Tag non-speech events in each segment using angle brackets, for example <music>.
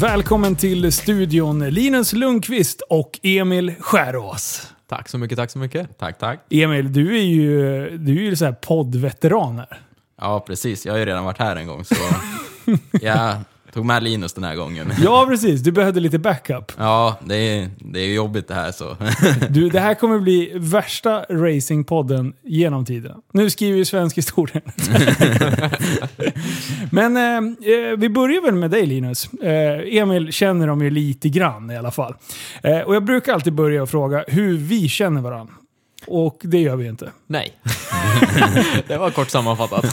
Välkommen till studion Linus Lundqvist och Emil Skärås. Tack så mycket, tack så mycket. Tack, tack. Emil, du är ju, du är ju så här poddveteran här. Ja, precis. Jag har ju redan varit här en gång, så <laughs> jag tog med Linus den här gången. <laughs> Ja, precis. Du behövde lite backup. Ja, det är, det är ju jobbigt det här så. <laughs> Du, det här kommer bli värsta racingpodden genom tiden. Nu skriver ju svensk historia. <laughs> Men eh, eh, vi börjar väl med dig Linus. Eh, Emil känner dem ju lite grann i alla fall. Eh, och jag brukar alltid börja och fråga hur vi känner varandra. Och det gör vi inte. Nej. det var kort sammanfattat.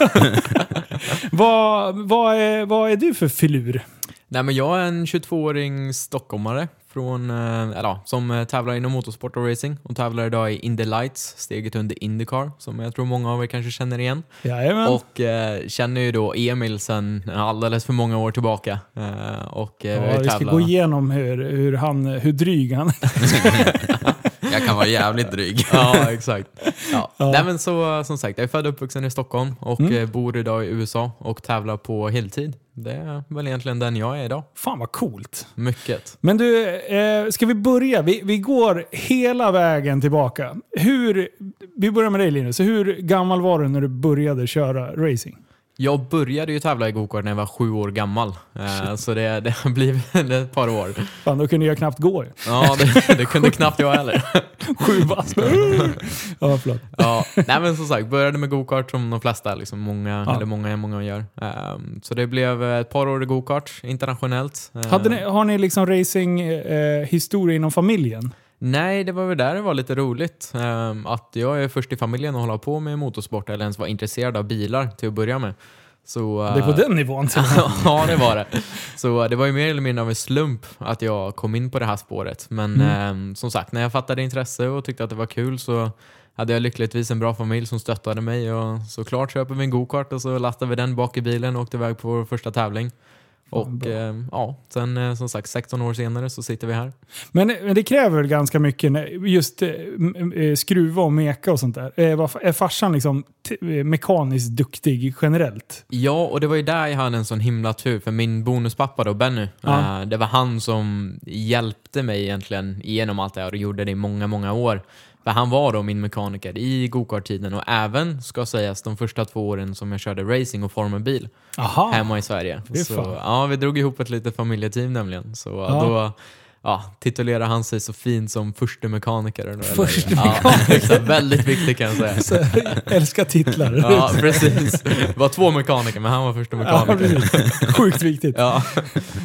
<laughs> Vad, vad, är, vad är du för filur? Nej, men jag är en 22-åring stockholmare från, eh, eller, ja, som eh, tävlar inom motorsport och racing och tävlar idag i Indy Lights, steget under Indycar, som jag tror många av er kanske känner igen. Jajamän. Och eh, känner ju då Emil sedan alldeles för många år tillbaka. Eh, och, eh, vi ja, ju vi ska gå igenom hur, hur, han, hur dryg han är. <laughs> <laughs> Jag kan vara jävligt dryg. <laughs> Ja, exakt. Ja. Ja. Nej, men så, som sagt, jag är född och uppvuxen i Stockholm och Mm. eh, bor idag i USA och tävlar på heltid. Det är väl egentligen den jag är idag. Fan vad coolt. Mycket. Men du, eh, ska vi börja? Vi, vi går hela vägen tillbaka. Hur, vi börjar med dig Linus. Hur gammal var du när du började köra racing? Jag började ju tävla i gokart när jag var sju år gammal. Eh, så det, det har blivit <laughs> ett par år. Fan, då kunde jag knappt gå. Ja, det, det kunde knappt jag heller. <laughs> Sju bast. <laughs> ja, förlåt. Ja, nej men som sagt, började med gokart som de flesta, liksom många, Ja. eller många, många gör. Ehm, så det blev ett par år i gokart internationellt. Ehm, Hade ni, har ni liksom racinghistoria eh, historia inom familjen? Nej, det var väl där det var lite roligt. Ehm, att jag är först i familjen att hålla på med motorsport eller ens vara intresserad av bilar till att börja med. Så, Det är på eh, den nivån. <laughs> Ja, det var det. Så det var ju mer eller mindre av en slump att jag kom in på det här spåret. Men ehm, som sagt, när jag fattade intresse och tyckte att det var kul så hade jag lyckligtvis en bra familj som stöttade mig och såklart köper vi en gokart och så lastade vi den bak i bilen och åkte iväg på vår första tävling. Och ehm, ja, sen eh, som sagt 16 år senare så sitter vi här. Men, men det kräver väl ganska mycket, just eh, eh, skruva och meka och sånt där. Eh, är farsan liksom eh, mekaniskt duktig generellt? Ja, och det var ju där jag hade en sån himla tur, för min bonuspappa då, Benny, Ja. eh, det var han som hjälpte mig egentligen igenom allt det här och gjorde det i många, många år. För han var då min mekaniker i gokart-tiden och även, ska sägas, de första två åren som jag körde racing och formelbil Aha. hemma i Sverige. Så, ja, vi drog ihop ett litet familjeteam nämligen. Så Ja. då ja, titulerade han sig så fint som förste mekaniker. Förste ja, exakt. Väldigt viktigt kan jag säga. Så, älskar titlar. Ja, precis. Det var två mekaniker, men han var första Ja, mekaniker. precis. Sjukt viktigt. Ja.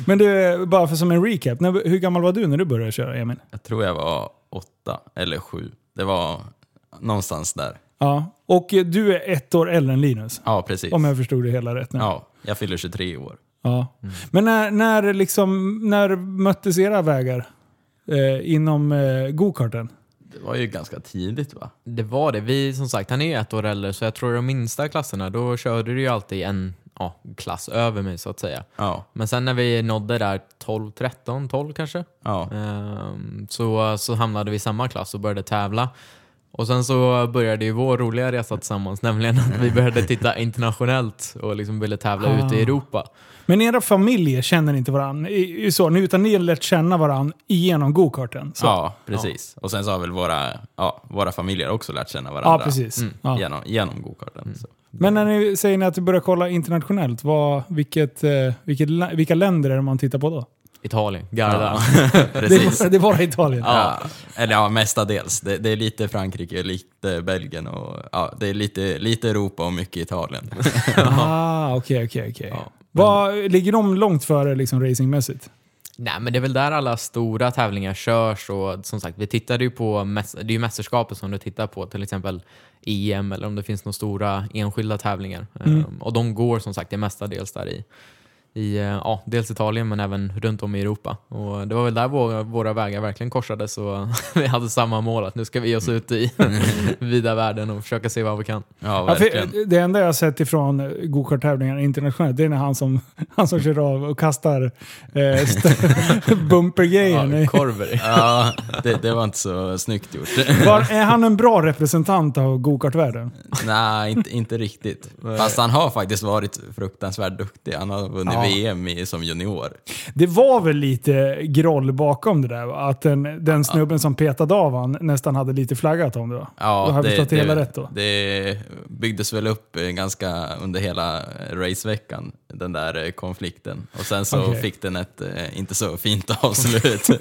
Men du, bara för som en recap. Hur gammal var du när du började köra, Emil? Jag tror jag var åtta eller sju. Det var någonstans där. Ja. Och du är ett år äldre än Linus. Ja, precis. Om jag förstod det hela rätt nu. Ja, jag fyller 23 år. Ja. Men när, när, liksom, när möttes era vägar eh, inom eh, gokarten? Det var ju ganska tidigt va? Det var det. Vi, som sagt, han är ju ett år äldre, så jag tror de minsta klasserna, då körde du ju alltid en ja, klass över mig så att säga. Ja. Men sen när vi nådde där 12, 13, 12 kanske, Ja. ehm, så, så hamnade vi i samma klass och började tävla. Och sen så började ju vår roliga resa tillsammans, <laughs> nämligen att vi började titta internationellt och liksom ville tävla Ah. ute i Europa. Men era familjer känner inte varandra, i- i så, utan ni har lärt känna varandra igenom gokarten? Så. ja, precis. Och sen så har väl våra, ja, våra familjer också lärt känna varandra Ja, precis. Mm. Ja. genom, genom gokarten. så. Men när ni säger ni att du börjar kolla internationellt, vad, vilket, eh, vilket, vilka länder är det man tittar på då? Italien, Garda. Ja, <laughs> Det precis. är, det är bara Italien? Ja, eller ja, mestadels. Det, det är lite Frankrike, lite Belgien och ja, det är lite, lite Europa och mycket Italien. <laughs> Ah, okej, okej, okej. Ja. Ligger de långt före liksom racingmässigt? Nej, men det är väl där alla stora tävlingar körs och som sagt, vi tittade ju på, det är ju mästerskapet som du tittar på, till exempel EM eller om det finns några stora enskilda tävlingar. Mm. Ehm, och de går som sagt det mestadels där i, i eh, ja, dels Italien men även runt om i Europa. Och det var väl där våra, våra vägar verkligen korsades och <laughs> vi hade samma mål att nu ska vi ge oss ut i <laughs> vida världen och försöka se vad vi kan. Ja, Ja, det enda jag har sett ifrån gokarttävlingar internationellt, det är när han som, <laughs> han som kör av och kastar eh, bumpergrejen. Ja, korver. Ja, det, det var inte så snyggt gjort. Var, är han en bra representant av gokartvärlden? Nej, inte, inte riktigt. Fast han har faktiskt varit fruktansvärt duktig. Han har vunnit Ja. VM i, som junior. Det var väl lite groll bakom det där va? Att den, den snubben som petade av han nästan hade lite flaggat om det va? Då har jag förstått det hela rätt då? Det byggdes väl upp eh, ganska under hela raceveckan, den där eh, konflikten. Och sen så Okej. fick den ett eh, inte så fint <laughs> avslut. <laughs>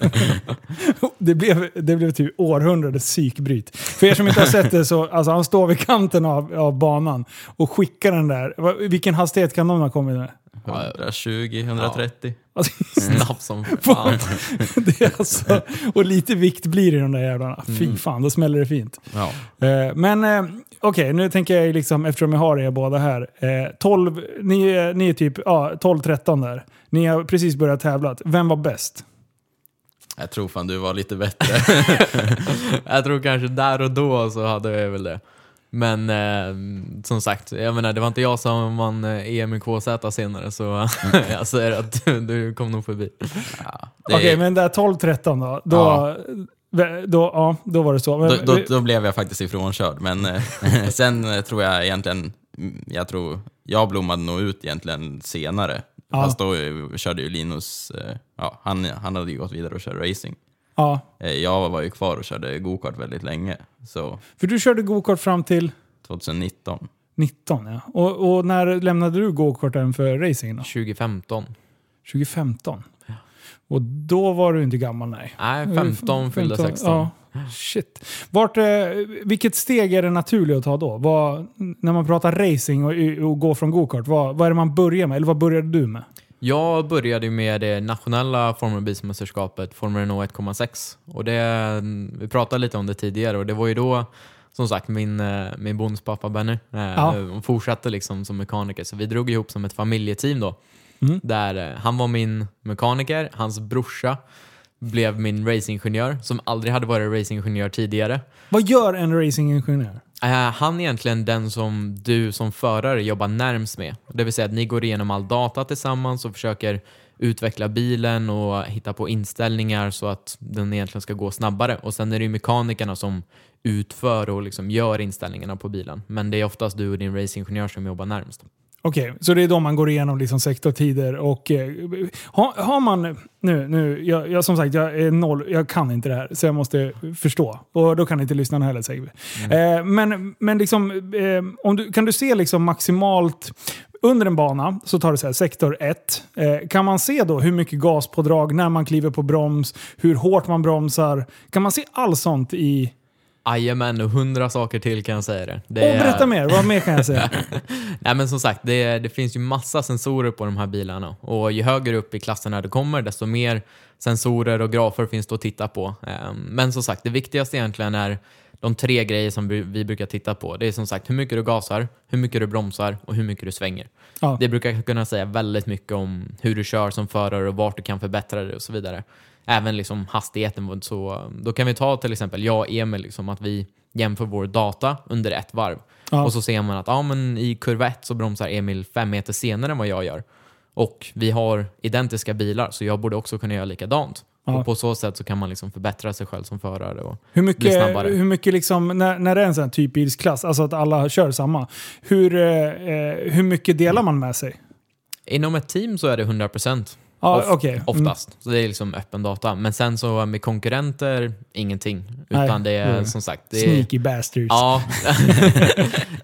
Det blev, det blev typ århundradets psykbryt. För er som inte har sett det så, alltså han står vid kanten av, av banan och skickar den där. Vilken hastighet kan de ha kommit med? 120, 130. Alltså, Snabb som <laughs> fan. <laughs> det är alltså, och lite vikt blir det i de där jävlarna. Fy fan, då smäller det fint. Ja. Eh, men eh, okej, nu tänker jag liksom, eftersom jag har er båda här. Eh, 12, ni, är- ni är typ ja, 12-13 där. Ni har precis börjat tävla. Vem var bäst? Jag tror fan du var lite bättre. <laughs> Jag tror kanske där och då så hade jag väl det. Men eh, som sagt, jag menar, det var inte jag som vann eh, EM i KZ senare så <laughs> jag säger att du, du kom nog förbi. Ja, det- Okej, men där 12-13 då? Då, Ja. då, då, ja, då var det så. Men, då, då, då blev jag faktiskt ifrånkörd, men eh, <laughs> sen eh, tror jag egentligen, mm, jag tror, jag blommade nog ut egentligen senare. Ja. Fast då körde ju Linus, ja, han, han hade ju gått vidare och kört racing. Ja, Eh, Jag var ju kvar och körde gokart väldigt länge, så för du körde gokart fram till 2019. 19 ja. Och, och när lämnade du gokarten för racing då? 2015. 2015? Och då var du inte gammal nej. Nej, 15 fyllde 16. Ja, shit. Vart, eh, vilket steg är det naturligt att ta då? Vad, när man pratar racing och, och gå från gokart, vad, vad är det man börjar med? Eller vad började du med? Jag började med det nationella Formel Bilsmästerskapet, Formel Renault 1,6. Och det, vi pratade lite om det tidigare och det var ju då som sagt min, eh, min bondspappa Benny eh, Ja. fortsatte liksom som mekaniker. Så vi drog ihop som ett familjeteam då. Mm. Där eh, han var min mekaniker, hans brorsa blev min racingingenjör som aldrig hade varit racingingenjör tidigare. Vad gör en racingingenjör? Han är egentligen den som du som förare jobbar närmst med. Det vill säga att ni går igenom all data tillsammans och försöker utveckla bilen och hitta på inställningar så att den egentligen ska gå snabbare. Och sen är det ju mekanikerna som utför och liksom gör inställningarna på bilen. Men det är oftast du och din racingingenjör som jobbar närmst. Okej, så det är då man går igenom liksom sektortider och eh, har, har man... Nu, nu jag, jag, som sagt, jag är noll, jag kan inte det här så jag måste förstå. Och då kan inte lyssnarna heller säkert. Eh, men men liksom, eh, om du, kan du se liksom maximalt under en bana så tar det så här, sektor 1. Eh, kan man se då hur mycket gaspådrag, när man kliver på broms, hur hårt man bromsar? Kan man se allt sånt i... Jajamän, och hundra saker till kan jag säga det. det Åh, berätta mer, vad mer kan jag säga? <laughs> Nej men som sagt, det, det finns ju massa sensorer på de här bilarna. Och ju högre upp i klasserna det kommer, desto mer sensorer och grafer finns det att titta på. Ehm, Men som sagt, det viktigaste egentligen är de tre grejer som vi brukar titta på. Det är som sagt hur mycket du gasar, hur mycket du bromsar och hur mycket du svänger. Ja. Det brukar kunna säga väldigt mycket om hur du kör som förare och vart du kan förbättra det och så vidare. Även liksom hastigheten. Så, då kan vi ta till exempel jag och Emil, liksom, att vi jämför vår data under ett varv. Ja. Och så ser man att ja, men i kurva 1 så bromsar Emil fem meter senare än vad jag gör. Och vi har identiska bilar, så jag borde också kunna göra likadant. Och på så sätt så kan man liksom förbättra sig själv som förare. Och Hur bli mycket, snabbare. hur mycket liksom, när, när det är en sån här typbilsklass, alltså att alla kör samma, hur, eh, eh, hur mycket delar man med sig? Inom ett team så är det 100%. Ja, Oft- okej. Mm. Oftast. Så det är liksom öppen data. Men sen så med konkurrenter, ingenting. Utan Nej, det är mm. som sagt... Det är, Sneaky bastards. Ja. <laughs>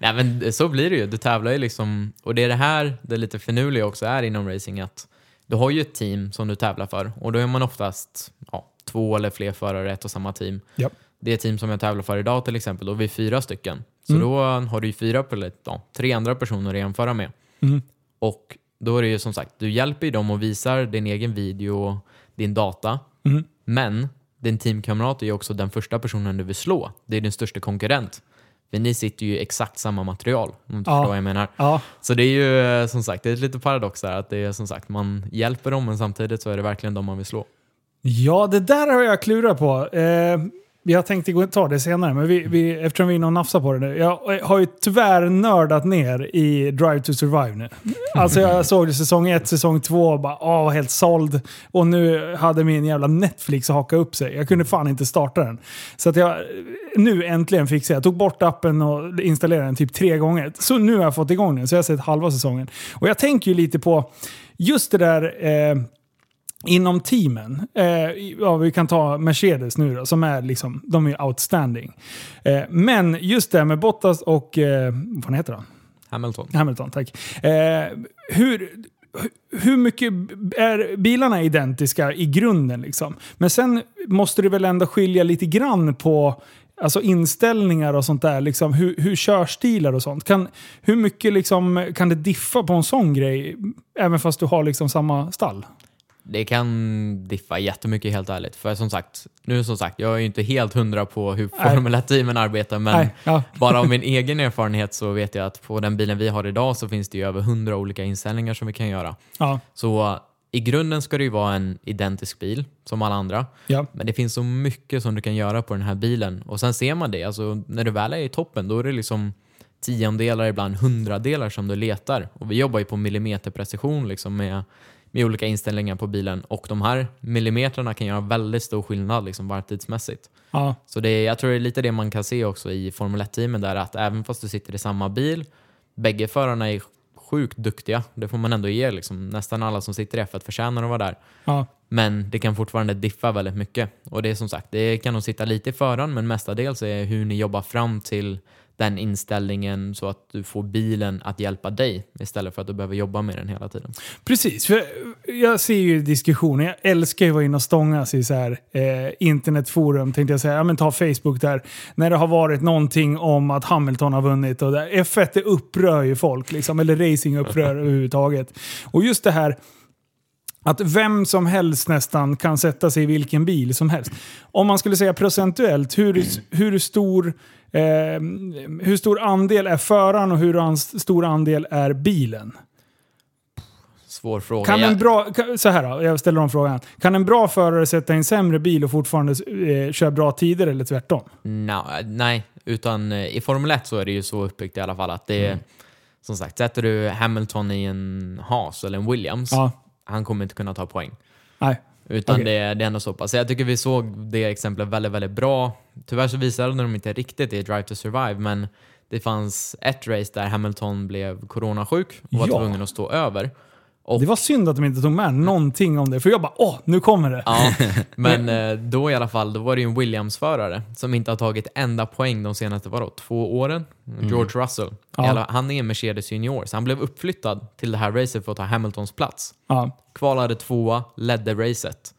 <laughs> Nej men så blir det ju. Du tävlar ju liksom. Och det är det här det lite finurliga också är inom racing. att Du har ju ett team som du tävlar för. Och då är man oftast ja, två eller fler förare i ett och samma team. Japp. Det team som jag tävlar för idag till exempel, då är vi fyra stycken. Så Mm. då har du ju fyra, eller ja, tre andra personer att jämföra med. Mm. Och då är det ju som sagt, du hjälper ju dem och visar din egen video och din data. Mm. Men din teamkamrat är ju också den första personen du vill slå. Det är din största konkurrent. För ni sitter ju i exakt samma material, om du Ja. förstår vad jag menar. Ja. Så det är ju eh, som sagt, det är ett lite paradox där. Att det är som sagt, man hjälper dem men samtidigt så är det verkligen dem man vill slå. ja, det där har jag klurat på. Eh, jag tänkte ta det senare, men vi, vi, eftersom vi är inne och nafsar på det nu. Jag har ju tyvärr nördat ner i Drive to Survive nu. Alltså jag såg det säsong 1, säsong 2 och bara åh, var helt såld. Och nu hade min jävla Netflix hakat upp sig. Jag kunde fan inte starta den. Så att jag nu äntligen fixade jag. tog bort appen och installerade den typ tre gånger. Så nu har jag fått igång den, så jag har sett halva säsongen. Och jag tänker ju lite på just det där eh, inom teamen. Eh, ja, vi kan ta Mercedes nu då, som är liksom, de är outstanding. Eh, men just det med Bottas och, eh, vad heter han? Hamilton. Hamilton, tack. Eh, hur, hur mycket är bilarna identiska i grunden? Liksom? Men sen måste det väl ändå skilja lite grann på alltså inställningar och sånt där. Liksom, hur, hur körstilar och sånt. Kan, hur mycket liksom, kan det diffa på en sån grej? Även fast du har liksom samma stall? Det kan diffa jättemycket helt ärligt. För som sagt, nu som sagt, jag är ju inte helt hundra på hur Nej. Formel 1-teamen arbetar, men ja. <laughs> bara av min egen erfarenhet så vet jag att på den bilen vi har idag så finns det ju över 100 olika inställningar som vi kan göra. Ja, Så i grunden ska det ju vara en identisk bil som alla andra. ja. Men det finns så mycket som du kan göra på den här bilen. Och sen ser man det, alltså när du väl är i toppen då är det liksom tiondelar, ibland hundradelar som du letar. Och vi jobbar ju på millimeterprecision liksom med, med olika inställningar på bilen. Och de här millimetrarna kan göra väldigt stor skillnad liksom varvtidsmässigt. ja. Så det, jag tror det är lite det man kan se också i Formel 1-teamen där att även fast du sitter i samma bil, bägge förarna är sjukt duktiga. Det får man ändå ge liksom. Nästan alla som sitter i F1 förtjänar att vara där. ja. Men det kan fortfarande diffa väldigt mycket. Och det är som sagt, det kan nog sitta lite i föraren, men mestadels är hur ni jobbar fram till den inställningen så att du får bilen att hjälpa dig istället för att du behöver jobba med den hela tiden. Precis, för jag ser ju diskussioner. Jag älskar ju att vara inne och stångas i så här, eh, internetforum, tänkte jag säga. Ja, men ta Facebook där. När det har varit någonting om att Hamilton har vunnit. Och där. F1 det upprör ju folk, liksom, eller racing upprör <laughs> överhuvudtaget. Och just det här att vem som helst nästan kan sätta sig i vilken bil som helst. Om man skulle säga procentuellt, hur, hur stor Eh, hur stor andel är föraren och hur stor andel är bilen? Svår fråga. Kan en bra, kan, så här då, jag ställer om frågan. Kan en bra förare sätta en sämre bil och fortfarande eh, köra bra tider eller tvärtom? Nå- nej, utan eh, i Formel 1 så är det ju så uppbyggt i alla fall att det är, Mm. som sagt, sätter du Hamilton i en Haas eller en Williams, Ja. Han kommer inte kunna ta poäng. Nej. Utan Okej. det, det är ändå så pass. Så Jag tycker vi såg det exemplet väldigt, väldigt bra. Tyvärr så visade de inte riktigt det i Drive to Survive, men det fanns ett race där Hamilton blev coronasjuk och var Ja. tvungen att stå över. Och, Det var synd att de inte tog med någonting om det, för jag bara åh, nu kommer det. ja, <laughs> men eh, då i alla fall, då var det ju en Williams-förare som inte har tagit enda poäng de senaste vadå, två åren. George Russell. Ja. Alla, han är en Mercedes junior, så han blev uppflyttad till det här racet för att ta Hamiltons plats. Ja, Kvalade tvåa, ledde racet.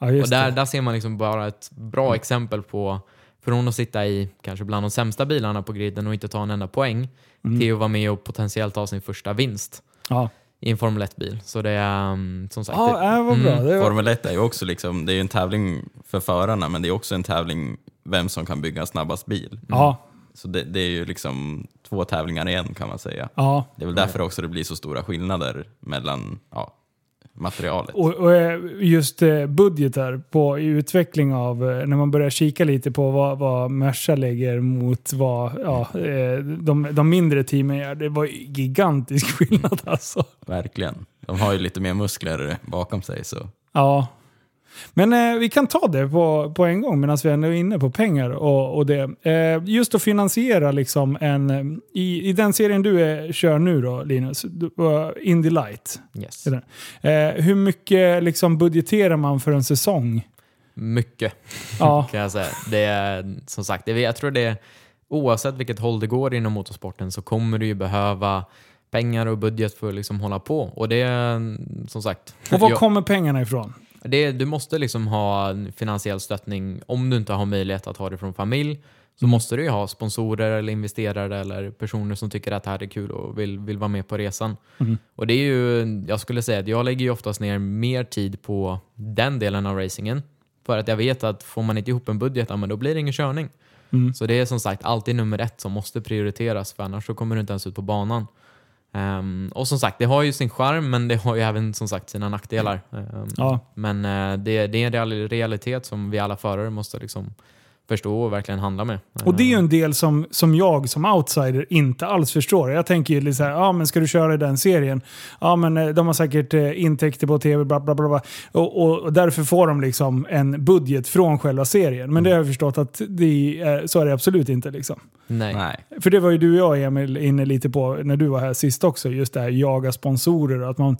ja Och där, det. där ser man liksom bara ett bra exempel på från att sitta i kanske bland de sämsta bilarna på griden och inte ta en enda poäng Mm. till att vara med och potentiellt ta sin första vinst Ja, i en Formel 1-bil. Så det är um, som sagt... ja det, äh, vad bra. Mm. Det var, Formel 1 är ju också liksom, det är en tävling för förarna, men det är också en tävling vem som kan bygga snabbast bil. ja, Så det, det är ju liksom två tävlingar i en kan man säga. ja. Det är väl därför också det blir så stora skillnader mellan ja, materialet. Och, och eh, just eh, budgetar på utveckling av, eh, när man börjar kika lite på vad, vad Merca lägger mot vad ja, de, de mindre teamen gör. Det var gigantisk <laughs> skillnad alltså. Verkligen. De har ju lite mer muskler bakom sig. Så. Ja. Men eh, vi kan ta det på, på en gång medan vi ändå är inne på pengar och, och det. Eh, just att finansiera liksom en... eh, I, I den serien du är, kör nu då Linus, uh, Indy Light. Yes. Eh, hur mycket liksom budgeterar man för en säsong? Mycket Ja, <laughs> kan jag säga. Det är som sagt, det, jag tror det oavsett vilket håll det går inom motorsporten så kommer du ju behöva pengar och budget för att liksom hålla på. Och det är som sagt... och var jag- kommer pengarna ifrån? Det, du måste liksom ha finansiell stöttning. Om du inte har möjlighet att ha det från familj så måste du ju ha sponsorer eller investerare eller personer som tycker att det här är kul och vill, vill vara med på resan. Mm. Och det är ju, jag skulle säga att jag lägger ju oftast ner mer tid på den delen av racingen. För att jag vet att får man inte ihop en budget, ja, men då blir det ingen körning. Mm. Så det är som sagt alltid nummer ett som måste prioriteras för annars så kommer du inte ens ut på banan. Ehm, och som sagt, det har ju sin charm men det har ju även som sagt sina nackdelar. Ehm, Ja. Men eh, det, det är en real, realitet som vi alla förare måste liksom förstå och verkligen handla med. Och det är ju en del som, som jag som outsider inte alls förstår. Jag tänker ju lite såhär, ja men ska du köra i den serien? Ja men eh, de har säkert eh, intäkter på tv, bla bla bla. bla. Och, och, och därför får de liksom en budget från själva serien. Men det har jag förstått att det är, så är det absolut inte. Liksom. Nej. Nej. För det var ju du och jag Emil inne lite på när du var här sist också. Just det här jaga sponsorer. Att, man,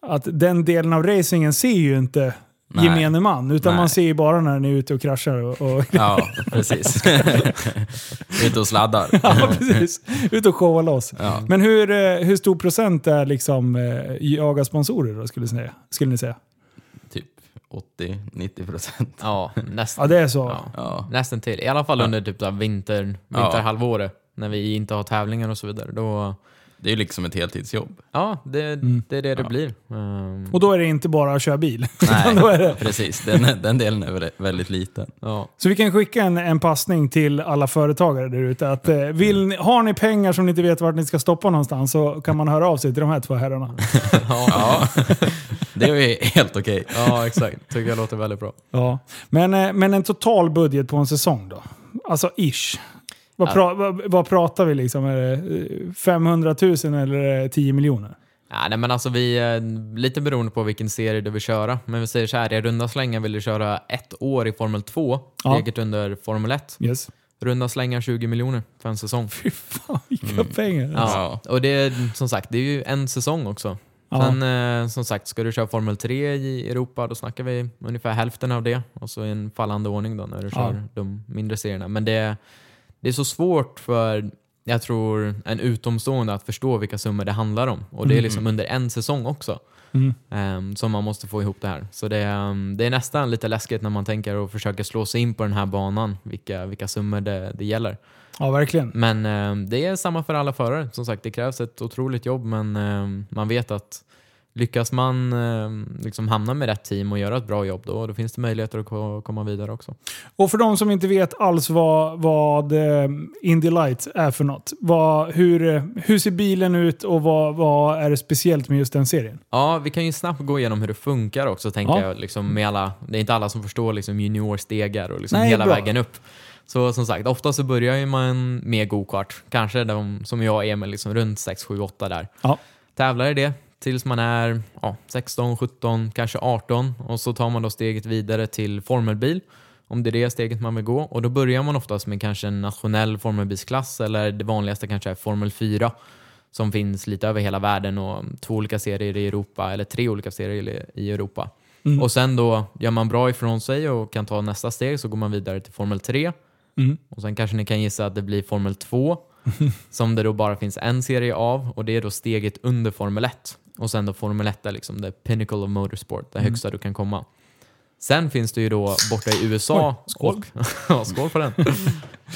att den delen av racingen ser ju inte Nej. gemene man. Utan Nej. man ser ju bara när ni är ute och kraschar. Och, och <laughs> Ja, precis. <laughs> Ute och sladdar. Ja, precis. Ut och showa loss. Ja. Men hur, eh, hur stor procent är liksom eh, jaga sponsorer då, skulle ni säga? Skulle ni säga? Typ 80-90 procent. Ja, nästan. Ja, det är så. Ja. Ja. Nästan till. I alla fall under typ här vinter, Ja. vinterhalvåret. När vi inte har tävlingar och så vidare. Då, Det är ju liksom ett heltidsjobb. ja, det, det är det det blir. Um, Och då är det inte bara att köra bil. <laughs> Nej, då är det. precis. Den, den delen är väl- väldigt liten. ja. Så vi kan skicka en, en passning till alla företagare där ute. Att, eh, vill har ni pengar som ni inte vet vart ni ska stoppa någonstans så kan man höra av sig till de här två herrarna. <laughs> Ja, <laughs> det är ju helt okej. ja, exakt. Tycker jag låter väldigt bra. Ja. Men, eh, men en total budget på en säsong då? Alltså ish. Vad, Ja. pra, vad, vad pratar vi liksom? Är det eh, 500 000 eller är det 10 miljoner? Ja, nej, men alltså vi, eh, lite beroende på vilken serie du vill köra. Men vi säger så här, i runda slängar vill du köra ett år i Formel 2, Ja. eget under Formel 1. Yes. Runda slängar 20 miljoner för en säsong. Fy fan vilka pengar. Ja. Och det är som sagt, det är ju en säsong också. Ja. Sen eh, som sagt, ska du köra Formel 3 i Europa, då snackar vi ungefär hälften av det. Och så i en fallande ordning då när du Ja. kör de mindre serierna. Men det, det är så svårt för, jag tror, en utomstående att förstå vilka summor det handlar om. Och det är liksom under en säsong också. Mm. ehm, som man måste få ihop det här. Så det, ehm, det är nästan lite läskigt när man tänker och försöker slå sig in på den här banan, vilka, vilka summor det, det gäller. ja, verkligen. Men eh, det är samma för alla förare. Som sagt, det krävs ett otroligt jobb, men man vet att lyckas man eh, liksom hamna med rätt team och göra ett bra jobb, då, då finns det möjligheter att ko- komma vidare också. Och för de som inte vet alls vad, vad eh, Indy Light är för något. Vad, hur, eh, hur ser bilen ut och vad, vad är det speciellt med just den serien? Ja, vi kan ju snabbt gå igenom hur det funkar också, tänker Ja. jag. Liksom med alla, det är inte alla som förstår liksom juniorstegar och liksom Nej, hela bra. vägen upp. Så som sagt, ofta så börjar man med go-kart. Kanske de, som jag och Emil, liksom runt 6, 7, 8 där. Ja. Tävlar i det tills man är ja, 16, 17, kanske 18 och så tar man då steget vidare till formelbil om det är det steget man vill gå. Och då börjar man oftast med kanske en nationell formelbilsklass eller det vanligaste kanske är Formel 4 som finns lite över hela världen och två olika serier i Europa, eller tre olika serier i Europa. Mm. Och sen då gör man bra ifrån sig och kan ta nästa steg så går man vidare till Formel 3. Mm. Och sen kanske ni kan gissa att det blir Formel 2 <laughs> som det då bara finns en serie av och det är då steget under Formel 1. Och sen då Formel 1 är liksom the pinnacle of motorsport, det högsta du kan komma. Sen finns det ju då borta i USA... Oj, skål. Och, <laughs> ja, skål på den. <laughs>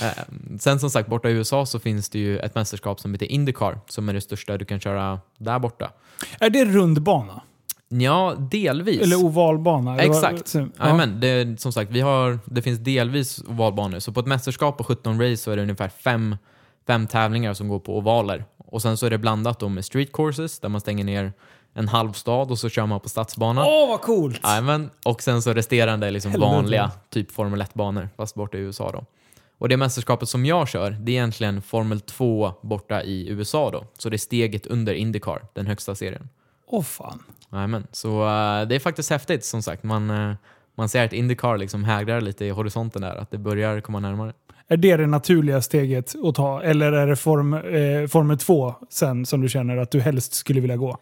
Eh, sen som sagt, borta i USA så finns det ju ett mästerskap som heter Indycar som är det största du kan köra där borta. Är det rundbana? Ja, delvis. Eller ovalbana? Exakt. Ja. Jajamän, det, som sagt, vi har, det finns delvis ovalbanor. Så på ett mästerskap på 17 race så är det ungefär fem, fem tävlingar som går på ovaler. Och sen så är det blandat då med street courses där man stänger ner en halv stad och så kör man på stadsbana. Åh, vad coolt! Jajamän, och sen så resterande är liksom Helvete. vanliga typ Formel 1-banor, fast borta i USA då. Och det mästerskapet som jag kör, det är egentligen Formel 2 borta i USA då. Så det är steget under Indycar, den högsta serien. Åh fan. Jajamän, så eh, det är faktiskt häftigt som sagt. Man, eh, man ser att Indycar liksom hägrar lite i horisonten där, att det börjar komma närmare. Är det det naturliga steget att ta? Eller är det form, eh, Formel 2 sen som du känner att du helst skulle vilja gå?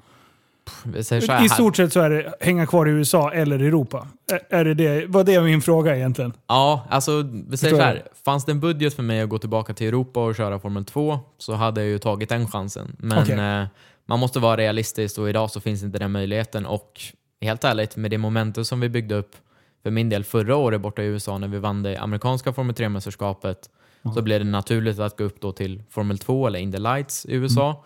I stort sett så är det hänga kvar i USA eller Europa. Är, är det det? Var det min fråga egentligen? Ja, alltså vi säger så här. Fanns det en budget för mig att gå tillbaka till Europa och köra Formel 2 så hade jag ju tagit den chansen. Men Okej. eh, man måste vara realistisk och idag så finns inte den möjligheten. Och helt ärligt, med det momentum som vi byggde upp för min del förra året borta i USA när vi vann det amerikanska Formel 3-mästerskapet så blev det naturligt att gå upp då till Formel 2 eller Indy Lights i USA. Mm.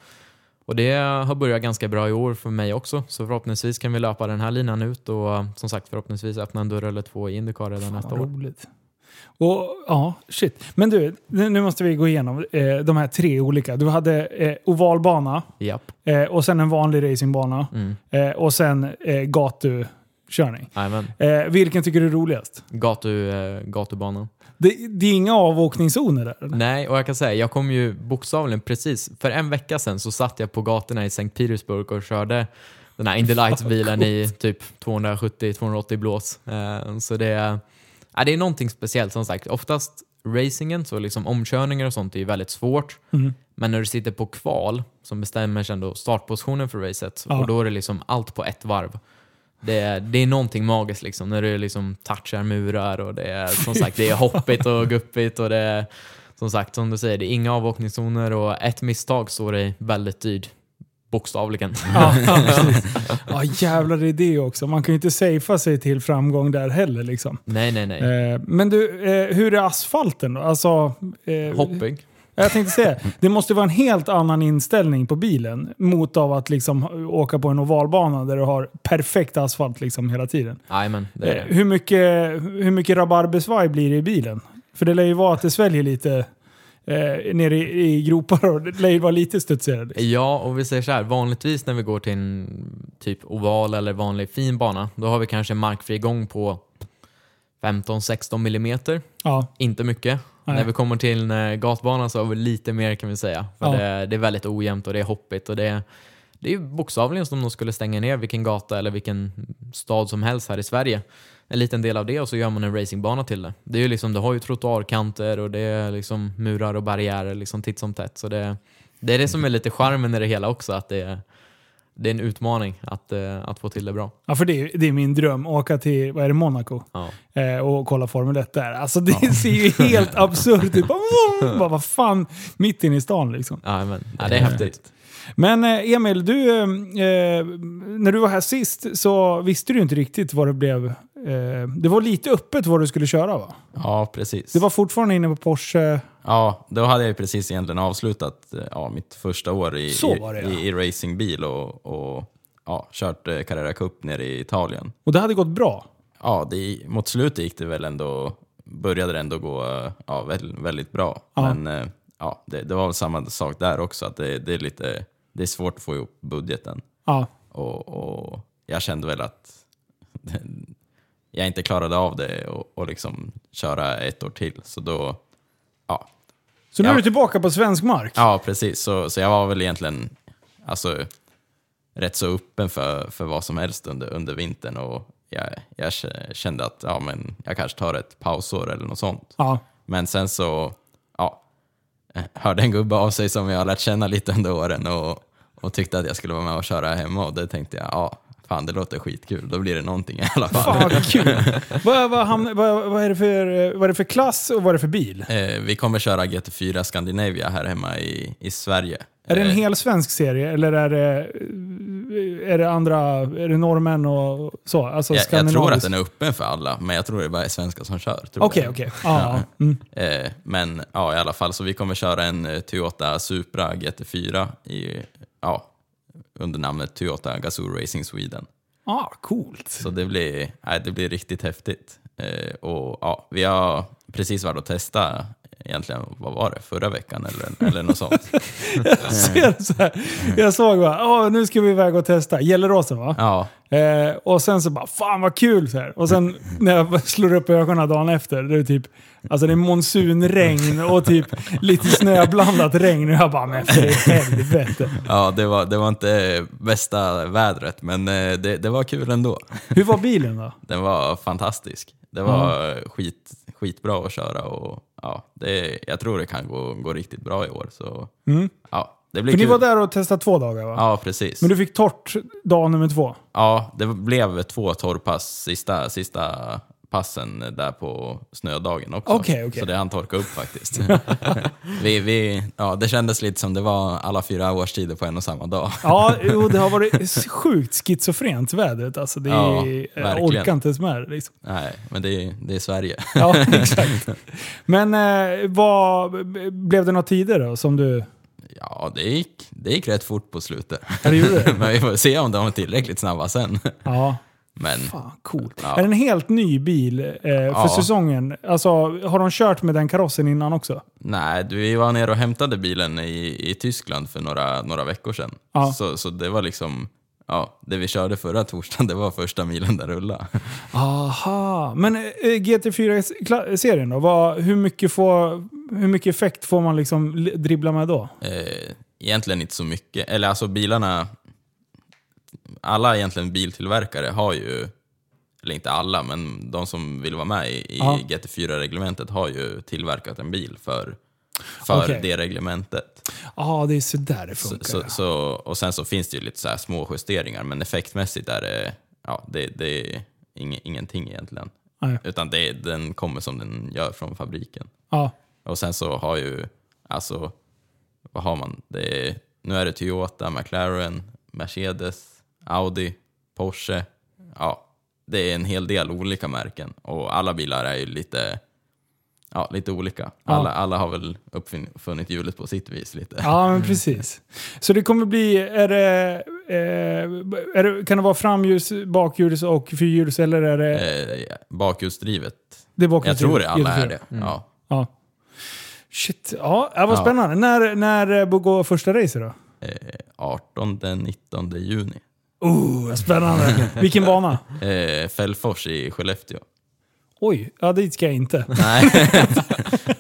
Och det har börjat ganska bra i år för mig också. Så förhoppningsvis kan vi löpa den här linan ut och som sagt förhoppningsvis öppna en dörr eller två i Indycar redan nästa Vad år. roligt. Och, ja, shit. Men du, nu måste vi gå igenom eh, de här tre olika. Du hade eh, ovalbana Japp. eh, och sen en vanlig racingbana Mm. eh, och sen eh, gatukörning. Jajamän. Eh, vilken tycker du är roligast? Gatu, eh, gatubanan. Det, det är inga avåkningszoner där? eller? Nej, och jag kan säga, jag kom ju bokstavligen precis, för en vecka sedan så satt jag på gatorna i Sankt Petersburg och körde den här Indy Lights-bilen i typ 270-280 blås. Eh, så det är, ja, det är någonting speciellt som sagt. Oftast racingen, så liksom omkörningar och sånt är ju väldigt svårt. Mm. Men när du sitter på kval, som bestämmer sen då startpositionen för racet, Ja. och då är det liksom allt på ett varv. Det är, det är någonting magiskt liksom, när du liksom touchar murar och det är som sagt det är hoppigt och guppigt och det är som sagt, som du säger, det är inga avåkningszoner och ett misstag står dig väldigt dyrt. Bokstavligen. Ja, <laughs> ja, jävlar det är det också. Man kan ju inte safea sig till framgång där heller. Liksom. nej, nej, nej. Eh, men du, eh, hur är asfalten då? Alltså, eh, Hoppig. Jag tänkte säga, det måste vara en helt annan inställning på bilen mot av att liksom åka på en ovalbana där du har perfekt asfalt liksom hela tiden. Jajamän, det är Eh, det. hur mycket, hur mycket rabarbersvaj blir det i bilen? För det lär ju vara att det sväljer lite eh, nere i, i gropar och det lär ju vara lite studsigare. Ja, och vi säger så här, vanligtvis när vi går till en typ oval eller vanlig fin bana, då har vi kanske en markfri gång på 15-16 millimeter. Ja, Inte mycket. Nej. När vi kommer till eh, gatbana så har vi lite mer kan vi säga. För Ja. det, det är väldigt ojämnt och det är hoppigt. Och det, det är bokstavligen som om de skulle stänga ner vilken gata eller vilken stad som helst här i Sverige. En liten del av det och så gör man en racingbana till det. det är ju liksom, du har ju trottoarkanter och det är liksom murar och barriärer liksom titt som tätt. Så det, det är det som är lite charmen i det hela också. Att det, det är en utmaning att, eh, att få till det bra. ja för det, är- det är min dröm. Åka till, vad är det, Monaco? Ja. Eh, och kolla Formel 1 där. Alltså det <laughs> ser ju helt absurt ut. <laughs> Bara, vad fan, mitt inne i stan liksom. Ja, men, ja, det är häftigt. Men eh, Emil, du, eh, eh, när du var här sist så visste du inte riktigt vad det blev. Eh, det var lite öppet vad du skulle köra va? Ja, precis. Det var fortfarande inne på Porsche. Ja, då hade jag precis egentligen avslutat eh, ja, mitt första år i, det, ja. i, racingbil och, och ja, kört eh, Carrera Cup nere i Italien. Och det hade gått bra. Ja, det, mot slutet gick det väl ändå, började det ändå gå ja, väldigt, väldigt bra. Ja. Men ja, det, det var väl samma sak där också, att det, det, är lite, det är svårt att få ihop budgeten. Ja. Och, och jag kände väl att <laughs> jag inte klarade av det och, och liksom köra ett år till. Så då, ja, Så nu Ja. är du tillbaka på svensk mark. Ja, precis. Så, så jag var väl egentligen alltså, rätt så öppen för, för vad som helst under, under vintern. Och jag, jag kände att ja, men jag kanske tar ett pausår eller något sånt. Ja. Men sen så ja, hörde en gubbe av sig som jag har lärt känna lite under åren och, och tyckte att jag skulle vara med och köra hemma. Och det tänkte jag, ja, fan det låter skitkul. Då blir det någonting i alla fall. Fan vad kul. <laughs> vad, vad, hamn- vad, vad, är det för, vad är det för klass och vad är det för bil? Eh, vi kommer köra GT4 Scandinavia här hemma i, i Sverige. Är det en Eh, hel svensk serie eller är det, är det andra, är det norrmän och så? Alltså jag, jag tror att den är öppen för alla, men jag tror det bara är svenskar som kör. Okej, okej. Ja, ja. <laughs> Mm. Eh, men ja, i alla fall, så vi kommer köra en eh, Toyota Supra GT4 i, ja, under namnet Toyota Gazoo Racing Sweden. Ah, coolt. Så det blir, nej, det blir riktigt häftigt. Eh, och ja, Vi har precis varit och testat egentligen, vad var det, förra veckan eller, eller något sånt. <laughs> Jag ser så här. Jag såg bara, "Åh, nu ska vi iväg och testa. Gelleråsen va? Ja, Eh, och sen så bara, fan vad kul! Så här. Och sen när jag <laughs> slår upp ögonen dagen efter, det är typ Alltså det är monsunregn och typ lite snöblandat regn och jag bara, men för helvete. ja det, var, det var inte bästa vädret, men eh, det, det var kul ändå. Hur var bilen då? Den var fantastisk. Det var skit, skitbra att köra och ja, det, jag tror det kan gå, gå riktigt bra i år. Så Mm. ja, det blir För ni kul. var där och testade två dagar va? Ja, precis. Men du fick torrt dag nummer två? Ja, det blev två torrpass sista, sista passen där på snödagen också. Okej, okej. Så det hann torka upp faktiskt. <laughs> <laughs> vi, vi, ja, det kändes lite som det var alla fyra årstider på en och samma dag. Ja, jo, det har varit <laughs> sjukt schizofrent vädret. Alltså, det Ja, är, orkar inte ens med det. Liksom. Nej, men det, är- det är Sverige. Ja, exakt. Men eh, vad, blev det några tider då som du... Ja, det gick, det gick rätt fort på slutet. Ja, det gjorde det? men vi får se om de var tillräckligt snabba sen. Ja, Men fan coolt. Ja. Är det en helt ny bil eh, för Ja. säsongen? Alltså, har de kört med den karossen innan också? nej, vi var nere och hämtade bilen i, i Tyskland för några, några veckor sedan. Ja. Så, så det var liksom ja, det vi körde förra torsdagen, det var första milen där rulla. <laughs> Aha, men eh, GT4-serien då? Vad, hur, mycket får, hur mycket effekt får man liksom li- dribbla med då? Eh, egentligen inte så mycket. Eller alltså bilarna, alla egentligen biltillverkare har ju, eller inte alla, men de som vill vara med i, i Ja. GT4-reglementet har ju tillverkat en bil för, för Okej. det reglementet. Ja, det är så där det Så, funkar. så, så, och sen så finns det ju lite så här små justeringar, men effektmässigt är det, ja, det, det är ing, ingenting egentligen. Nej. Utan det, den kommer som den gör från fabriken. Ja. Och sen så har ju, alltså, vad har man? Det är, nu är det Toyota, McLaren, Mercedes, Audi, Porsche. Ja, det är en hel del olika märken och alla bilar är ju lite, ja, lite olika. Alla, alla har väl uppfunnit hjulet på sitt vis lite. Ja, men precis. Så det kommer bli, är det, eh, är det, kan det vara framljus, bakhjuls och fyrhjuls eller är det, Eh, bakhjulsdrivet. det är bakhjuls? Jag tror det alla är GT4? det. Ja. Ja. Shit, ja, var Ja. spännande. När, när eh, går första racet då? Eh, 18-19 juni. Oh, spännande. Vilken bana? <laughs> Eh, Fällfors i Skellefteå. Oj, ja dit ska jag inte. <laughs> Nej,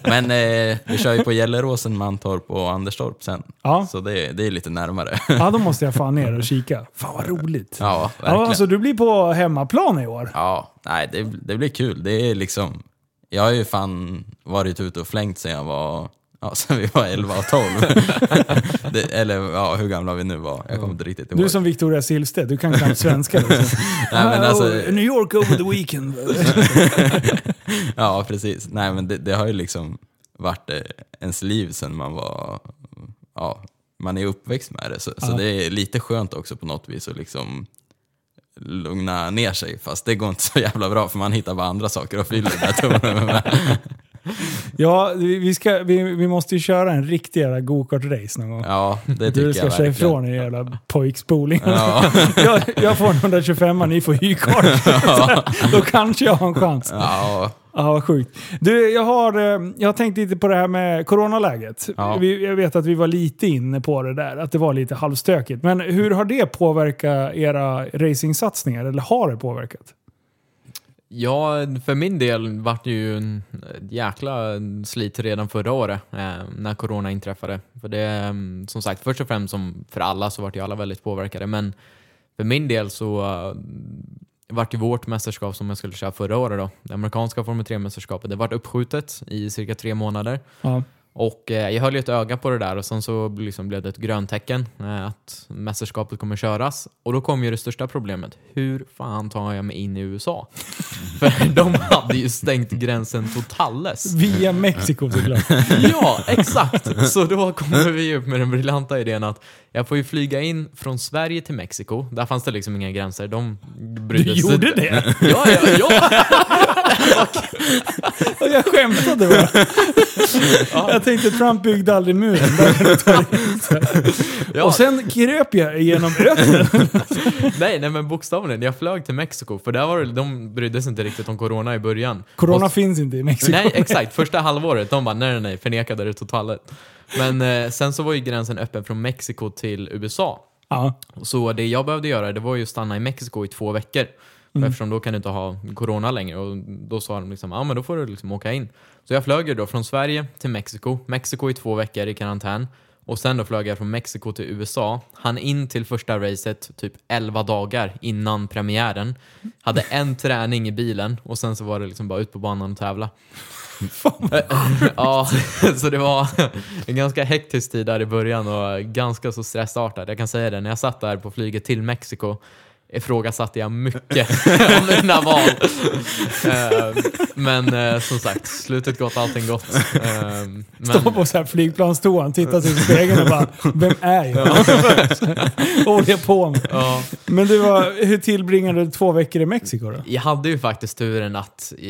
men eh, vi kör ju på Gelleråsen, Mantorp och Anderstorp sen. Ja. Så det, det är lite närmare. Ja, då måste jag fan ner och kika. Fan vad roligt. Ja, verkligen. Ja, alltså du blir på hemmaplan i år? Ja, nej, det, det blir kul. Det är liksom... Jag har ju fan varit ute och flängt sen jag var... Ja, sen vi var 11 och 12. <laughs> det, eller ja, hur gamla vi nu var. Jag kommer inte riktigt ihåg. Du är som Victoria Silvstedt, du kan knappt svenska. Liksom. <laughs> Nej, men alltså- New York over the weekend. <laughs> Ja, precis. Nej, men det, det har ju liksom varit eh, ens liv sen man var... Ja, man är uppväxt med det. Så, så Ja. det är lite skönt också på något vis att liksom lugna ner sig. Fast det går inte så jävla bra för man hittar bara andra saker att fylla där tummarna med. Ja, vi, ska, vi, vi måste ju köra en riktig jävla go-kart-race någon gång. Ja, det tycker du ska jag verkligen. ifrån er jävla pojkspoling. Ja, <laughs> jag, jag får en 125 ni får hyrkart. <laughs> Då kanske jag har en chans. ja, Ja, vad sjukt. Du, jag har, eh, jag har tänkt lite på det här med coronaläget. Ja. Vi, jag vet att vi var lite inne på det där, att det var lite halvstökigt. Men hur har det påverkat era racingsatsningar? Eller har det påverkat? Ja, för min del vart det ju en ett jäkla slit redan förra året eh, när corona inträffade. För det, mm, som sagt, först och främst som för alla så vart ju alla väldigt påverkade. Men för min del så uh, vart ju vårt mästerskap som jag skulle köra förra året då, det amerikanska Formel 3-mästerskapet, det vart uppskjutet i cirka tre månader. Ja. Och eh, jag höll ju ett öga på det där och sen så liksom blev det ett gröntecken eh, att mästerskapet kommer köras. Och då kom ju det största problemet. Hur fan tar jag mig in i USA? <laughs> För de hade ju stängt gränsen totales. Via Mexiko såklart. Ja, exakt! Så då kommer vi upp med den briljanta idén att jag får ju flyga in från Sverige till Mexiko. Där fanns det liksom inga gränser. De Du brydde sig gjorde inte. det? <laughs> Ja, ja, ja! Och jag skämtade bara. <laughs> Jag tänkte Trump byggde aldrig muren. Du. <laughs> Ja. Och sen kröp jag genom öknen. Nej, nej men bokstavligen. Jag flög till Mexiko för där var det, de brydde sig inte riktigt om corona i början. Corona Och- finns inte i Mexiko. Nej, exakt. Första halvåret, de bara nej, nej, nej, förnekade det totalt. Men eh, sen så var ju gränsen öppen från Mexiko till USA. Ja. Så det jag behövde göra det var ju att stanna i Mexiko i två veckor. Mm. Eftersom då kan du inte ha corona längre. Och då sa de liksom, ja men då får du liksom åka in. Så jag flög då från Sverige till Mexiko. Mexiko i två veckor i karantän. Och sen då flög jag från Mexiko till USA. Han in till första racet typ 11 dagar innan premiären. Hade en träning i bilen och sen så var det liksom bara ut på banan och tävla. <laughs> ja, så det var en ganska hektisk tid där i början och ganska så stressartad. Jag kan säga det, när jag satt där på flyget till Mexiko ifrågasatte jag mycket <laughs> om mina val. Eh, Men eh, som sagt, slutet gott, allting gott. Eh, Men, Står på så här flygplanstoan, tittar sig i spegeln och bara Vem är jag? Vad <laughs> håller jag på med? ja, Men du, var, hur tillbringade du två veckor i Mexiko då? jag hade ju faktiskt turen att eh,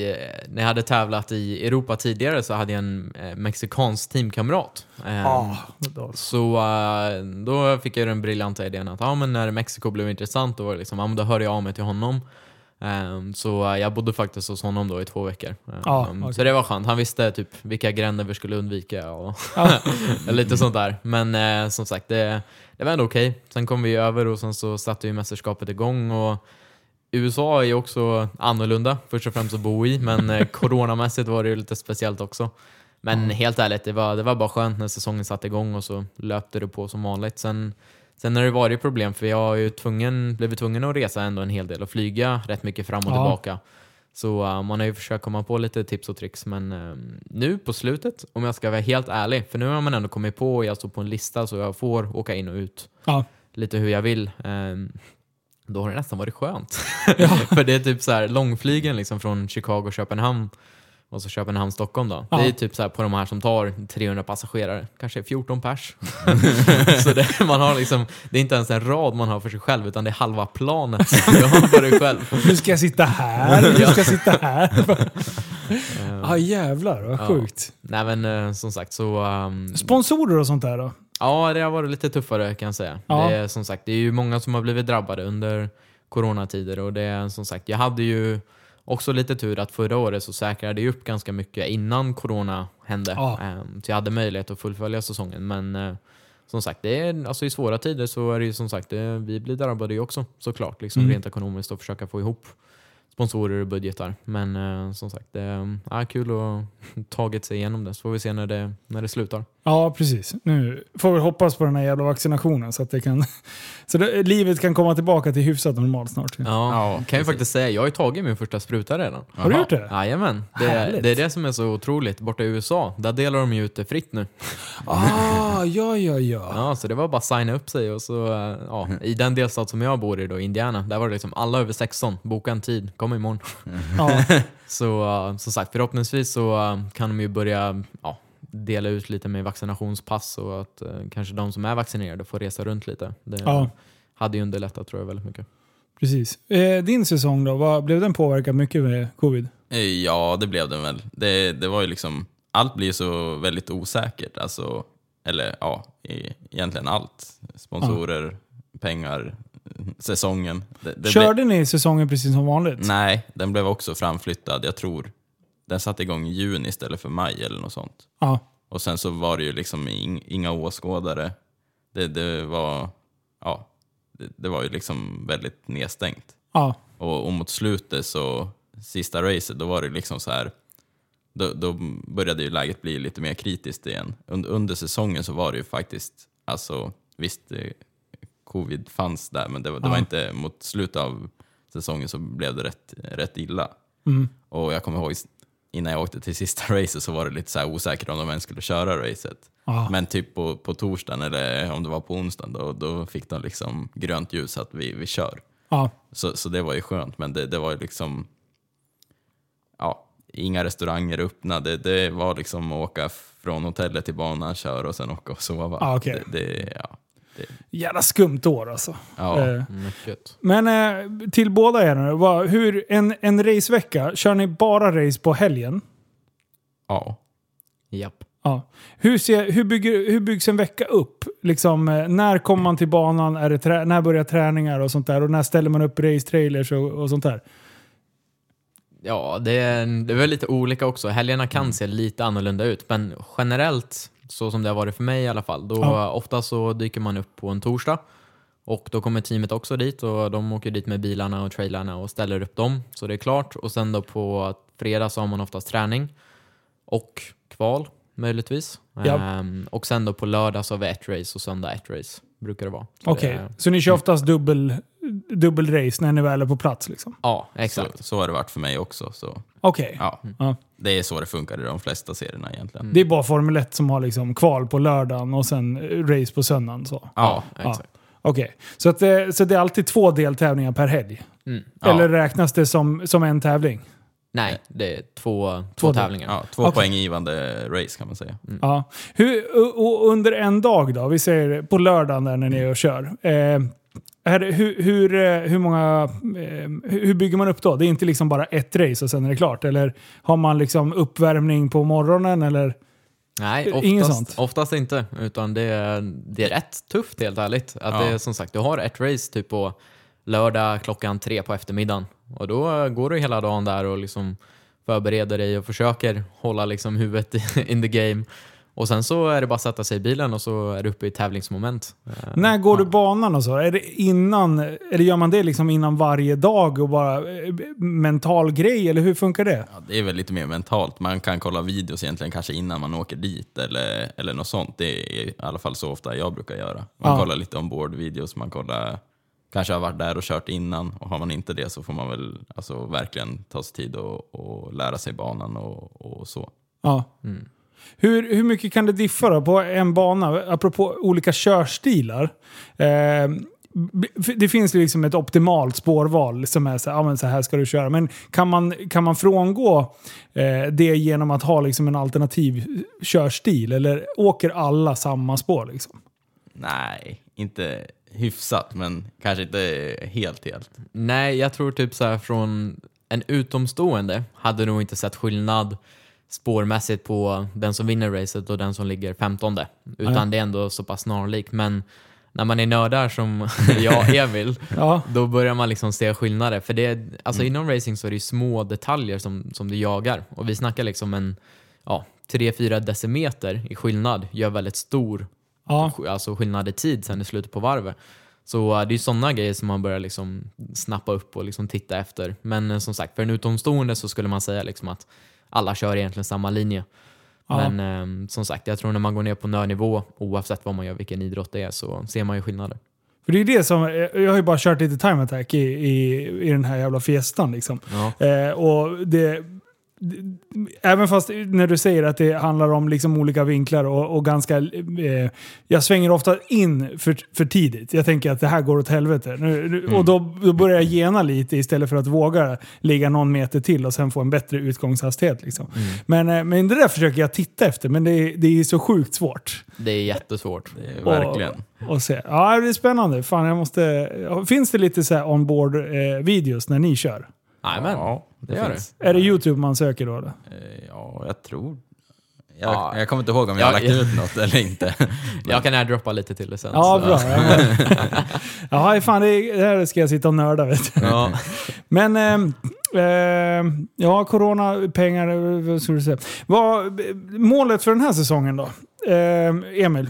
när jag hade tävlat i Europa tidigare så hade jag en eh, mexikansk teamkamrat. Eh, då. Så eh, då fick jag den briljanta idén att ja, men när Mexiko blev intressant då, var det liksom, ja, men då hörde jag av mig till honom. Ehm, så jag bodde faktiskt hos honom då i två veckor. Ehm, Ja, Så okej. det var skönt. Han visste typ vilka gränder vi skulle undvika och <laughs> lite sånt där. Men eh, som sagt, det, det var ändå okej. Sen kom vi över och sen så satte ju mästerskapet igång. Och USA är ju också annorlunda, först och främst att bo i, men <laughs> coronamässigt var det ju lite speciellt också. Men helt ärligt, det var, det var bara skönt när säsongen satte igång och så löpte det på som vanligt. Sen, sen har det varit problem, för jag har ju tvungen, blivit tvungen att resa ändå en hel del och flyga rätt mycket fram och Ja. tillbaka. Så eh, man har ju försökt komma på lite tips och tricks, men eh, nu på slutet, om jag ska vara helt ärlig, för nu har man ändå kommit på och jag står på en lista så jag får åka in och ut Ja. lite hur jag vill. ehm, då har det nästan varit skönt. <laughs> För det är typ så här långflygen liksom från Chicago, Köpenhamn och så Köpenhamn-Stockholm då. Ja. Det är typ så på de här som tar 300 passagerare, kanske 14 pers. <laughs> så det, man har liksom, det är inte ens en rad man har för sig själv utan det är halva planet som jag har för dig själv. Nu ska jag sitta här, nu ska jag sitta här. <laughs> <laughs> Ja jävlar vad Ja. sjukt. Nej men eh, som sagt så... ehm, Sponsorer och sånt där då? Ja, det har varit lite tuffare kan jag säga. Ja. Det är som sagt, det är ju många som har blivit drabbade under coronatider och det är som sagt, jag hade ju också lite tur att förra året så säkrade jag upp ganska mycket innan corona hände. Ja. Ehm, Så jag hade möjlighet att fullfölja säsongen. Men eh, som sagt, det är, alltså i svåra tider så är det ju som sagt, det, vi blir drabbade ju också såklart, liksom Mm. rent ekonomiskt och försöka få ihop sponsorer och budgetar. Men eh, som sagt, det är ja, kul att ha <laughs> tagit sig igenom det. Så får vi se när det, när det slutar. Ja, precis. Nu får vi hoppas på den här jävla vaccinationen så att det kan, <laughs> så det, livet kan komma tillbaka till hyfsat normalt snart. Ja, Ja, kan jag faktiskt säga. Jag har ju tagit min första spruta redan. Har du gjort det? Jajamän. Det, Härligt. det är det som är så otroligt. Borta i USA, där delar de ju ut det fritt nu. <laughs> Ah, ja, ja, ja. Ja, så det var bara att signa upp sig och så, eh, ja, i den delstat som jag bor i då, Indiana, där var det liksom alla över 16, boka en tid, kom imorgon. ja. <laughs> Så eh, som sagt, förhoppningsvis så eh, kan de ju börja ja, dela ut lite med vaccinationspass och att eh, kanske de som är vaccinerade får resa runt lite. Det Ja. hade ju underlättat tror jag väldigt mycket. Precis. Eh, din säsong då, vad, blev den påverkad mycket med covid? Ja, det blev den väl. Det, det var ju liksom, allt blir så väldigt osäkert. Alltså, eller ja, i, egentligen allt. Sponsorer, pengar, säsongen. Det, det Körde ni säsongen precis som vanligt? Nej, den blev också framflyttad. Jag tror den satte igång i juni istället för maj eller något sånt. Ja. Och sen så var det ju liksom ing, inga åskådare. Det, det var, ja, det, var ju liksom väldigt nedstängt. Ja. Och, och mot slutet så, sista racet, då var det liksom så här. Då, då började ju läget bli lite mer kritiskt igen. Under, under säsongen så var det ju faktiskt, alltså visst, covid fanns där, men det, var- det var inte, mot slutet av säsongen så blev det rätt, rätt illa. Mm. Och jag kommer ihåg innan jag åkte till sista <laughs> racet så var det lite så osäkert om de ens skulle köra racet. Ja. Men typ på, på torsdagen eller om det var på onsdagen då, då fick de liksom grönt ljus att vi, vi kör. Så, så det var ju skönt, men det, det var ju liksom... Ja, inga restauranger öppna. Det, det var liksom att åka från hotellet till banan, köra och sen åka och sova. Ah, okej. det, det, ja, Jävla skumt år alltså. ja. Eh, Mycket. Men eh, till båda er nu, vad, hur, en, en racevecka, kör ni bara race på helgen? ja. Japp. Ja. Hur, ser, hur, bygger, hur byggs en vecka upp? Liksom, eh, när kommer man till banan? Är det trä, när börjar träningar och sånt där? Och när ställer man upp race-trailers och, och sånt där? Ja, det är, det är väl lite olika också. Helgerna kan se lite annorlunda ut, men generellt, så som det har varit för mig i alla fall, då Ja. ofta så dyker man upp på en torsdag och då kommer teamet också dit och de åker dit med bilarna och trailarna och ställer upp dem, så det är klart. Och sen då på fredag så har man oftast träning och kval möjligtvis. Ja. Ehm, och sen då på lördag så har vi ett race och söndag ett race, brukar det vara. Okej, det- så ni kör oftast dubbel, dubbel race när ni väl är på plats? Liksom. Ja, Så, exakt. så har det varit för mig också. Så, Okej. ja. Ja. Det är så det funkar i de flesta serierna egentligen. Det är bara Formel 1 som har liksom kval på lördagen och sen eh, race på söndagen. Så. Ja, Ja. exakt. Okej, så, att det, så det är alltid två deltävlingar per helg? Mm. Ja. Eller räknas det som, som en tävling? Nej, det är två, två, Två tävlingar. Ja, två Okej. poänggivande race kan man säga. Ja. Hur, och, och under en dag då? Vi säger på lördagen där när ni är och kör. Eh, är det, hur, hur, eh, hur, många, eh, hur bygger man upp då? Det är inte liksom bara ett race och sen är det klart? Eller har man liksom uppvärmning på morgonen? Eller? Nej, Inget oftast, sånt? oftast inte. Utan det är, det är rätt tufft helt ärligt. Att Ja. det är som sagt, du har ett race typ på lördag klockan tre på eftermiddagen. Och då går du hela dagen där och liksom förbereder dig och försöker hålla liksom huvudet <laughs> in the game. Och sen så är det bara att sätta sig i bilen och så är du uppe i tävlingsmoment. Eh, När går du banan och så? Är det innan, eller gör man det liksom innan varje dag och bara eh, mental grej, eller hur funkar det? Ja, det är väl lite mer mentalt. Man kan kolla videos egentligen kanske innan man åker dit eller, eller något sånt. Det är i alla fall så ofta jag brukar göra. Man Ja. kollar lite ombord-videos, man kollar kanske har varit där och kört innan och har man inte det så får man väl alltså, verkligen ta sig tid och, och lära sig banan och, och så. Ja. Hur, hur mycket kan det diffa då på en bana, apropå olika körstilar? Eh, det finns ju liksom ett optimalt spårval som är så här, ja, men så här ska du köra. Men kan man, kan man frångå eh, det genom att ha liksom en alternativ körstil? Eller åker alla samma spår? Liksom? Nej, inte hyfsat men kanske inte helt helt. Nej, jag tror typ så här från en utomstående hade nog inte sett skillnad spårmässigt på den som vinner racet och den som ligger 15. Utan Nej. det är ändå så pass snarlikt. Men när man är nördar som <laughs> jag och Emil, Ja. då börjar man liksom se skillnader. För det är, alltså inom racing så är det små detaljer som, som du jagar. Och vi snackar liksom en ja, 3-4 decimeter i skillnad gör väldigt stor Ja. alltså skillnad i tid sen i slutet på varvet. Så eh, det är sådana grejer som man börjar liksom snappa upp och liksom titta efter. Men eh, som sagt, för en utomstående så skulle man säga liksom att alla kör egentligen samma linje. Ja. Men eh, som sagt, jag tror när man går ner på nördnivå, oavsett vad man gör, vilken idrott det är, så ser man ju skillnader. För det är det som, jag har ju bara kört lite time attack i, i, i den här jävla fiestan liksom. Ja. Eh, och det- även fast när du säger att det handlar om liksom olika vinklar och, och ganska... Eh, jag svänger ofta in för, för tidigt. Jag tänker att det här går åt helvete. Nu, nu, Och då, då börjar jag gena lite istället för att våga ligga någon meter till och sen få en bättre utgångshastighet. Liksom. Men, eh, men det där försöker jag titta efter, men det, är- det är så sjukt svårt. Det är jättesvårt. Det är verkligen. Och, och se. Ja, det är spännande. Fan, jag måste, finns det lite så här onboard-videos när ni kör? Jajamän, Ja, det gör det. finns. Är det YouTube man söker då? Eller? Eh, Ja, jag tror... Jag, Ja. jag kommer inte ihåg om jag har lagt ut något eller inte. <laughs> Jag kan airdroppa lite till det sen. Ja, så- bra. <laughs> <laughs> Ja, fan, det, är- det här ska jag sitta och nörda vet du. Ja. Men, ehm, ehm, ja, corona, pengar, eh, vad skulle du säga? Vad, målet för den här säsongen då? Ehm, Emil,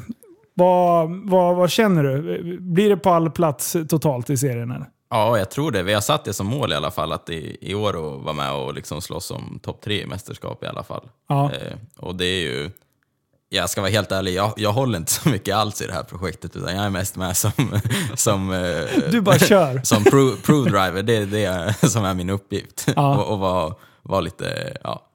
vad, vad, vad känner du? Blir det pallplats totalt i serien? Eller? Ja, jag tror det. Vi har satt det som mål i alla fall, att i, i år att vara med och liksom slåss om topp tre i mästerskap i alla fall. Ja. Eh, och det är ju, jag ska vara helt ärlig, jag, jag håller inte <laughs> så mycket alls i det här projektet, utan jag är mest med som, <laughs> som, eh, Du bara kör. <laughs> som pro, pro driver. Det är det som är min uppgift. Ja. och och vara vara lite, ja,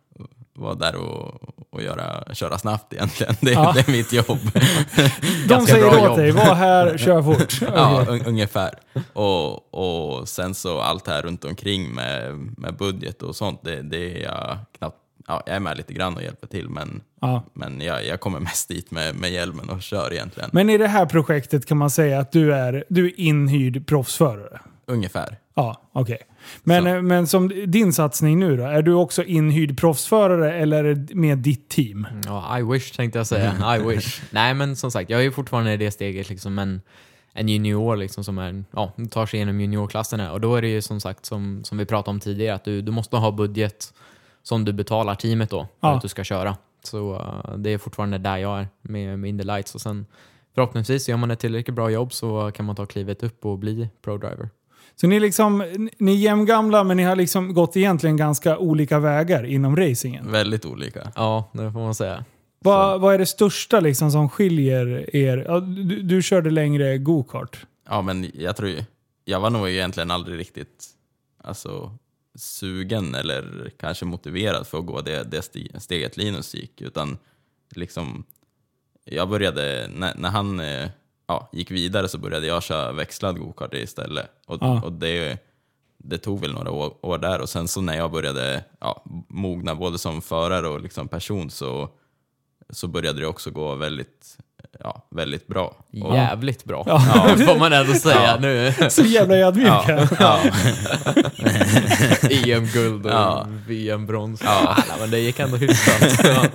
vara där och, och göra, köra snabbt egentligen. Det, Ja. det är mitt jobb. <laughs> De Ganska säger åt jobb. dig, var här, kör fort. <laughs> Ja, un ungefär. Och, och sen så allt här runt omkring med, med budget och sånt, det, det är jag knappt... Ja, jag är med lite grann och hjälper till, men, Ja. men jag, jag kommer mest dit med, med hjälmen och kör egentligen. Men i det här projektet kan man säga att du är, du är inhyrd proffsförare? Ungefär. Ja, okej. Men, Så. eh, men som din satsning nu då, är du också inhyrd proffsförare eller är det med ditt team? Ja, I wish tänkte jag säga. I wish. Nej, men som sagt, jag är fortfarande i det steget liksom en, en junior liksom som är, ja, tar sig igenom juniorklasserna. Och då är det ju som sagt, som, som vi pratade om tidigare, att du, du måste ha budget som du betalar teamet då för Ja. att du ska köra. Så eh, det är fortfarande där jag är med, med Indy Lights. Och sen förhoppningsvis gör man ett tillräckligt bra jobb så kan man ta klivet upp och bli pro-driver. Så ni, är liksom, ni är jämngamla men ni har liksom gått egentligen ganska olika vägar inom racingen. Väldigt olika. Ja, det får man säga. Vad, vad är det största liksom som skiljer er? Ja, du, du körde längre go-kart. Ja, men jag tror ju, jag var nog egentligen aldrig riktigt alltså, sugen eller kanske motiverad för att gå det, det steget Linus gick, utan liksom, jag började, när, när han eh, ja, gick vidare så började jag köra växlad gokart istället. Och, Ja. och det, det tog väl några år, år där och sen så när jag började ja, mogna både som förare och liksom person så, så började det också gå väldigt, ja, väldigt bra. Och, Jävligt bra, Ja. <laughs> får man ändå säga Ja. nu. <laughs> Så jävla ödmjuk ja, ja, <laughs> EM-guld och Ja. VM-brons. Ja. Ja. men det gick ändå hyfsat. Ja.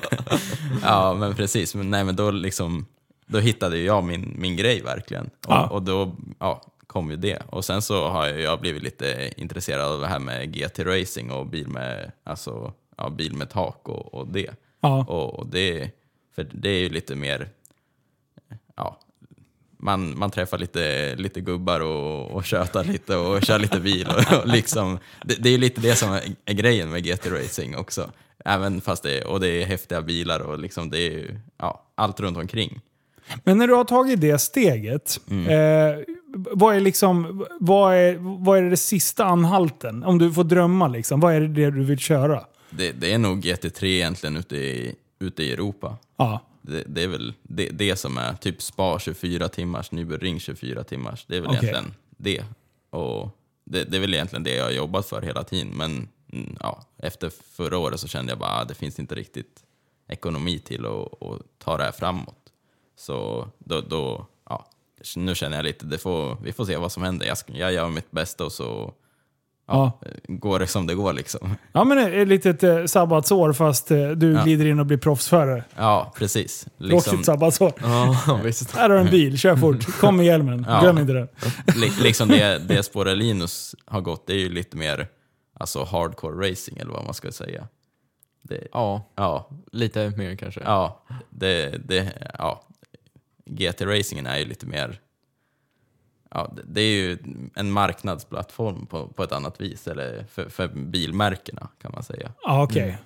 Ja, men precis. Men, nej, men då, liksom, då hittade jag min, min grej verkligen. Och, Ja. och då ja, kom ju det. Och sen så har jag, jag blivit lite intresserad av det här med GT-racing och bil med, alltså, ja, bil med tak och, och det. Ja. Och, och det, för det är ju lite mer, ja, man, man träffar lite, lite gubbar och, och tjötar lite och kör lite bil. Och, och liksom, det, det är ju lite det som är, grejen med GT-racing också. Även fast det, och det är häftiga bilar och liksom det är ju, ja, allt runt omkring. Men när du har tagit det steget, Mm. eh, vad, är liksom, vad, är, vad är det sista anhalten? Om du får drömma, liksom, vad är det du vill köra? Det, det är nog GT3 egentligen ute i, ute i Europa. Ja. Det, det är väl det, det som är typ Spa 24 timmars, Nürburgring 24 timmars. Det är väl Okej. egentligen det. Och det, det är väl egentligen det jag har jobbat för hela tiden. Men mm, ja, efter förra året så kände jag bara att det finns inte riktigt ekonomi till att, att ta det här framåt. Så då, då ja, nu känner jag lite, det får, vi får se vad som händer. Jag, ska- jag gör mitt bästa och så Ja. går det som det går liksom. Ja, men ett litet eh, sabbatsår fast eh, du Ja. glider in och blir proffsförare. Ja, precis. Liksom, sabbatsår. Ja, <laughs> visst. Här har du en bil, kör fort. <laughs> Kom med hjälmen. Ja. Glöm inte det. <laughs> li, liksom det, det spåret Linus har gått, det är ju lite mer alltså hardcore racing eller vad man ska säga. Det, Ja, ja, lite mer kanske. ja, det, det, ja. GT-racingen är ju lite mer, ja, det, är ju en marknadsplattform på, på ett annat vis, eller för, för bilmärkena kan man säga. Ja, okej.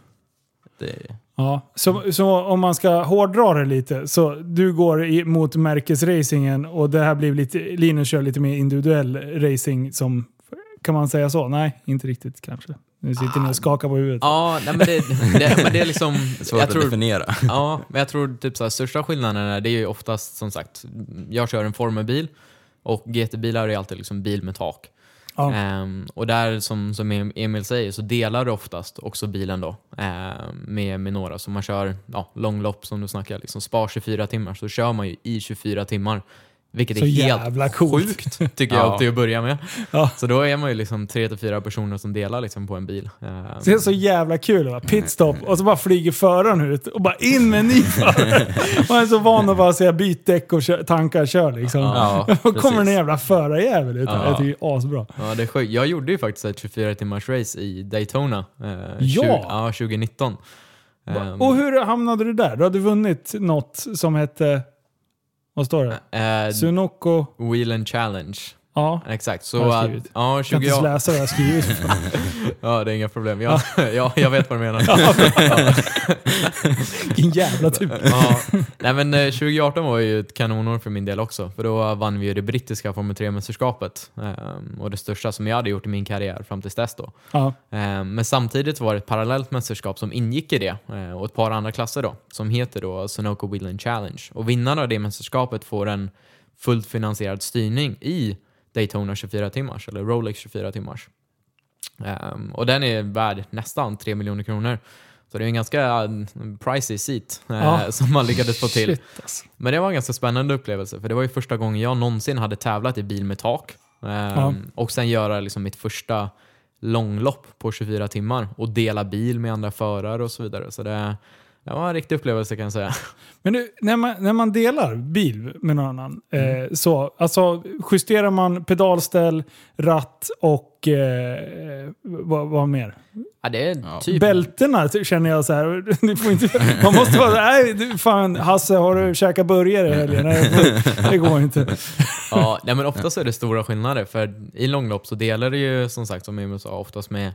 Det, Ja, så, så om man ska hårdra det lite, så du går i, mot märkesracingen och det här blir lite, Linus kör lite mer individuell racing som, kan man säga så? Nej, inte riktigt kanske. Nu sitter ni och skakar på huvudet. Ja, nej, men, det, det, men det är liksom... <laughs> svårt jag att tror, definiera. Ja, men jag tror typ så här, största skillnaden är, det är ju oftast som sagt, jag kör en formelbil och GT-bilar är alltid liksom bil med tak. Ja. Ehm, och där som, som Emil säger så delar du oftast också bilen då ehm, med, med några. Så man kör ja, långlopp som du snackar, liksom spar 24 timmar så kör man ju i 24 timmar. Vilket Så är jävla helt coolt. sjukt tycker jag Ja. till att börja med. Ja. Så då är man ju liksom tre till fyra personer som delar liksom på en bil. Ehm, Det är så jävla kul. Va? Pitstop och så bara flyger föraren ut och bara in med en ny förare. <laughs> Man är så van att bara säga byt däck och tanka, kör liksom. Ja, <laughs> och kommer en precis. jävla förarjävel ut. Ja. Jag tycker det är asbra. Ja, det är sjukt. Jag gjorde ju faktiskt ett 24 timmars race i Daytona. Eh, Ja! 20, ja, 2019. Ehm, Och hur hamnade du där? Du hade vunnit något som hette... Vad står det? eh, Sunoco... Wheel and Challenge. Ja. Exakt. Så, jag att- ja, Jag 20, kan inte läsa vad jag skrivit. <laughs> ja, det är inga problem. Ja, <laughs> ja, jag vet vad du menar. <laughs> Vilken jävla tur. ja. Nej, men, eh, 2018 var ju ett kanonår för min del också. För då vann vi det brittiska Formel 3-mästerskapet. ehm, och det största som jag hade gjort i min karriär fram till dess. Då. Ja. Ehm, Men samtidigt var det ett parallellt mästerskap som ingick i det eh, och ett par andra klasser då som heter då Sunoco Wheeling Challenge. Och vinnarna av det mästerskapet får en fullt finansierad styrning i Daytona 24 timmars eller Rolex 24 timmars. Ehm, och den är värd nästan 3 miljoner kronor. Så det är en ganska uh, pricey seat eh, Ja. <laughs> som man lyckades få till. <laughs> Shit, alltså. Men det var en ganska spännande upplevelse för det var ju första gången jag någonsin hade tävlat i bil med tak. Ehm, Ja. Och sen göra liksom mitt första långlopp på 24 timmar och dela bil med andra förare och så vidare. Så det, det var en riktig upplevelse kan jag säga. <laughs> Men du, när, man, när man delar bil med någon annan, Mm. eh, så, alltså, justerar man pedalställ, ratt och eh, vad, vad mer? Ja, det är typ... Bältena känner jag så här. <laughs> Du får inte, man måste vara nej du, fan Hasse har du käkat burgare i helgen? Nej, det- <laughs> det går inte. Ja, nej, men oftast är det stora skillnader. För i långlopp så delar det ju som sagt, som Emil sa, oftast med,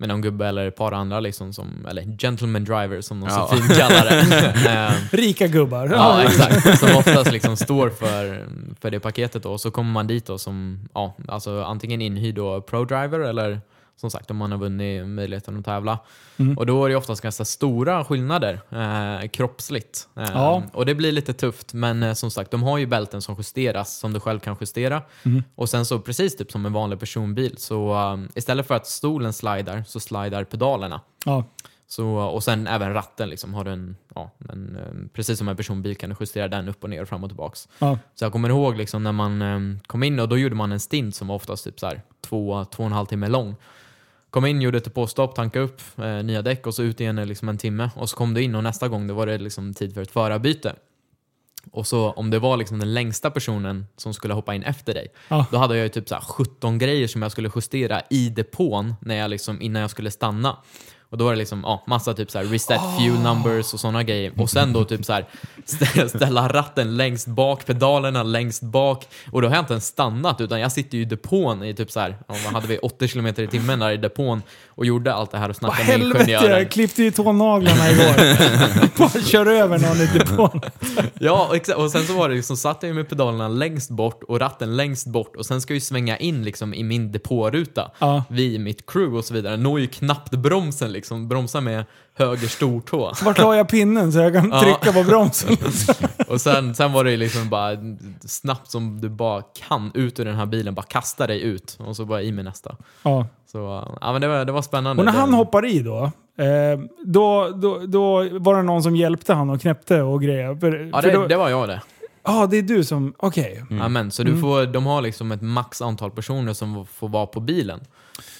med någon gubbe eller ett par andra, liksom, som, eller gentleman driver som de Ja. så fint kallar det. <laughs> Ehm, Rika gubbar. Ja, exakt. Som oftast liksom står för, för det paketet då. Så kommer man dit då som ja, alltså antingen inhyrd då pro-driver eller som sagt om man har vunnit möjligheten att tävla. Mm. Och då är det oftast ganska stora skillnader eh, kroppsligt. Eh, Ja. Och det blir lite tufft men eh, som sagt de har ju bälten som justeras som du själv kan justera. Mm. Och sen så precis typ som en vanlig personbil så eh, istället för att stolen slidar så slidar pedalerna. Ja. Så, och sen även ratten, liksom, har du en, ja, en, eh, precis som en personbil kan du justera den upp och ner, fram och tillbaks. Ja. Så jag kommer ihåg liksom, när man eh, kom in och då gjorde man en stint som var oftast typ så här, två, två och en halv timme lång. Kom in, gjorde ett depåstopp, tankade upp eh, nya däck och så ut igen liksom en timme. Och så kom du in och nästa gång då var det liksom tid för ett förarbyte. Och så om det var liksom den längsta personen som skulle hoppa in efter dig, Ja. då hade jag ju typ så här 17 grejer som jag skulle justera i depån när jag liksom, innan jag skulle stanna. Och då var det liksom ja, massa typ så här reset fuel numbers och sådana grejer. Och sen då typ så här stä- ställa ratten längst bak, pedalerna längst bak. Och då har jag inte ens stannat utan jag sitter ju i depån i typ så här, ja, vad hade vi, 80 km i timmen där i depån och gjorde allt det här och Vad snackade med helvete, ingenjören. jag klippte ju tånaglarna igår. <laughs> Bara kör över någon i depån. Ja, exakt. Och sen så var det liksom, satt jag ju med pedalerna längst bort och ratten längst bort och sen ska jag ju svänga in liksom i min depåruta Ja. vid mitt crew och så vidare. Når ju knappt bromsen liksom, bromsar med höger stortå. Vart la jag pinnen så jag kan Ja. trycka på bromsen? <laughs> Och sen, sen var det ju liksom bara snabbt som du bara kan ut ur den här bilen, bara kasta dig ut och så bara i med nästa. Ja. Så ja, men det var, det var spännande. Och när han Det- hoppar i då, eh, då, då, då var det någon som hjälpte han och knäppte och grejer. För, Ja, för det, då, det var jag det. ah, det är du som... Okej. Ja, men, så du får, de har liksom ett max antal personer som får vara på bilen.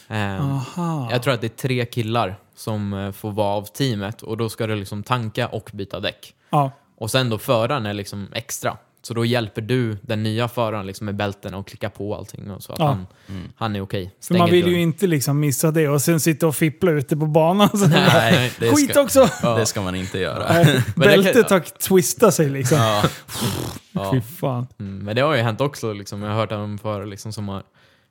Ehm, Aha. Jag tror att det är tre killar som eh, får vara av teamet och då ska du liksom tanka och byta däck. Ja. Och sen då föraren är liksom extra. Så då hjälper du den nya föraren liksom med bälten och klicka på allting och så att Ja. han, han är okej. För man vill ju dörren. inte liksom missa det och sen sitta och fippla ute på banan. <laughs> Så Nej, det Skit ska, också! det ska man inte göra. Bältet har twistat sig liksom. Ja, <laughs> Ja. Fy fan. Mm, men det har ju hänt också. Liksom. Jag har hört om förare liksom, som har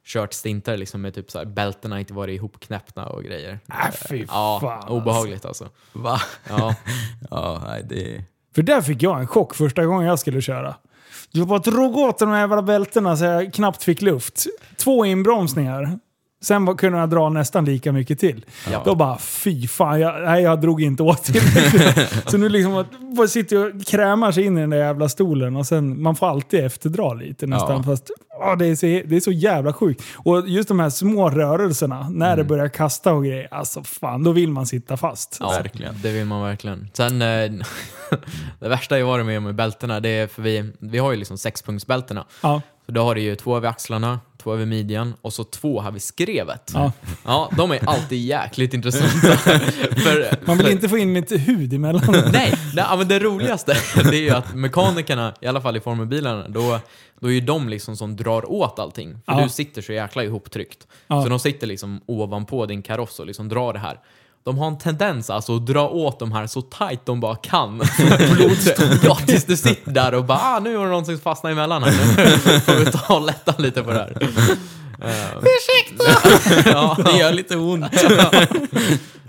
kört stintar liksom, med typ så här, bältena inte varit ihopknäppta och grejer. Äh, fy Ja, fan. obehagligt alltså. va? Ja. <laughs> Ja, nej, det... För där fick jag en chock första gången jag skulle köra. Jag bara drog åt de här jävla bältena så jag knappt fick luft. Två inbromsningar. Sen var- kunde jag dra nästan lika mycket till. Ja. Då bara fy fan, jag, nej, jag drog inte åt tillräckligt. <laughs> så nu liksom bara sitter jag och krämar sig in i den där jävla stolen och sen, man får alltid efterdra lite nästan. Ja. Fast ja, det, är så, det är så jävla sjukt. Och just de här små rörelserna, när det börjar kasta och grejer, alltså fan, då vill man sitta fast. Ja, Verkligen. det vill man verkligen. Sen, eh, <laughs> det värsta jag varit med om med bältena, det är för vi, vi har ju liksom sexpunktsbältena. Ja. Så då har du ju två över axlarna, två över midjan och så två här vid skrevet. Ja. Ja, de är alltid jäkligt intressanta. <laughs> för, Man vill för- inte få in lite hud emellan. Nej, det, ja, men det roligaste <laughs> det är ju att mekanikerna, i alla fall i formelbilarna, då, då är ju de liksom som drar åt allting. För Ja. du sitter så jäkla ihoptryckt. Ja. Så de sitter liksom ovanpå din kaross och liksom drar det här. De har en tendens alltså att dra åt de här så tight de bara kan. <laughs> ja, tills du sitter där och bara ah, nu har det någon som fastnat emellan här. Nu <laughs> får vi ta och lätta lite på det här. Ursäkta! <laughs> ja, Det gör lite ont.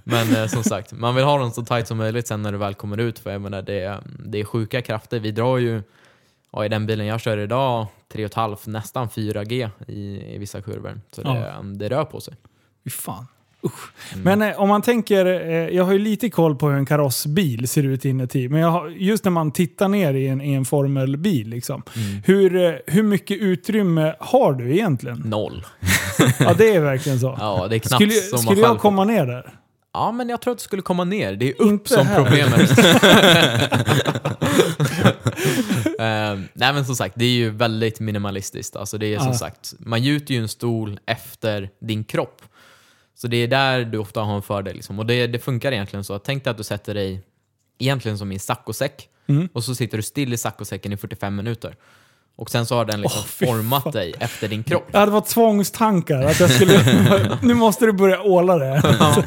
men eh, som sagt, man vill ha dem så tight som möjligt sen när du väl kommer ut. För jag menar, det, är, det är sjuka krafter. Vi drar ju, ja, i den bilen jag kör idag, 3,5 nästan 4G i, i vissa kurvor. Så det, det rör på sig. Fy fan. Usch. Men eh, om man tänker, eh, jag har ju lite koll på hur en karossbil ser ut inuti, men har, just när man tittar ner i en, i en formelbil, liksom, hur, eh, hur mycket utrymme har du egentligen? Noll. <laughs> Ja, det är verkligen så. Ja, det är knappt skulle som skulle jag komma ner där? Ja, men jag tror att det skulle komma ner. Det är upp Inte som här. problemet. <laughs> <laughs> Ehm, nej men som sagt, det är ju väldigt minimalistiskt. Alltså det är som Ja. sagt, man gjuter ju en stol efter din kropp. Så det är där du ofta har en fördel. Liksom. Och det, det funkar egentligen så. Tänk dig att du sätter dig egentligen som i en saccosäck Mm. och så sitter du still i saccosäcken i 45 minuter. Och sen så har den liksom fy format fan. dig efter din kropp. Ja, det var tvångstankar. Att jag skulle, <laughs> nu måste du börja åla det. Ja.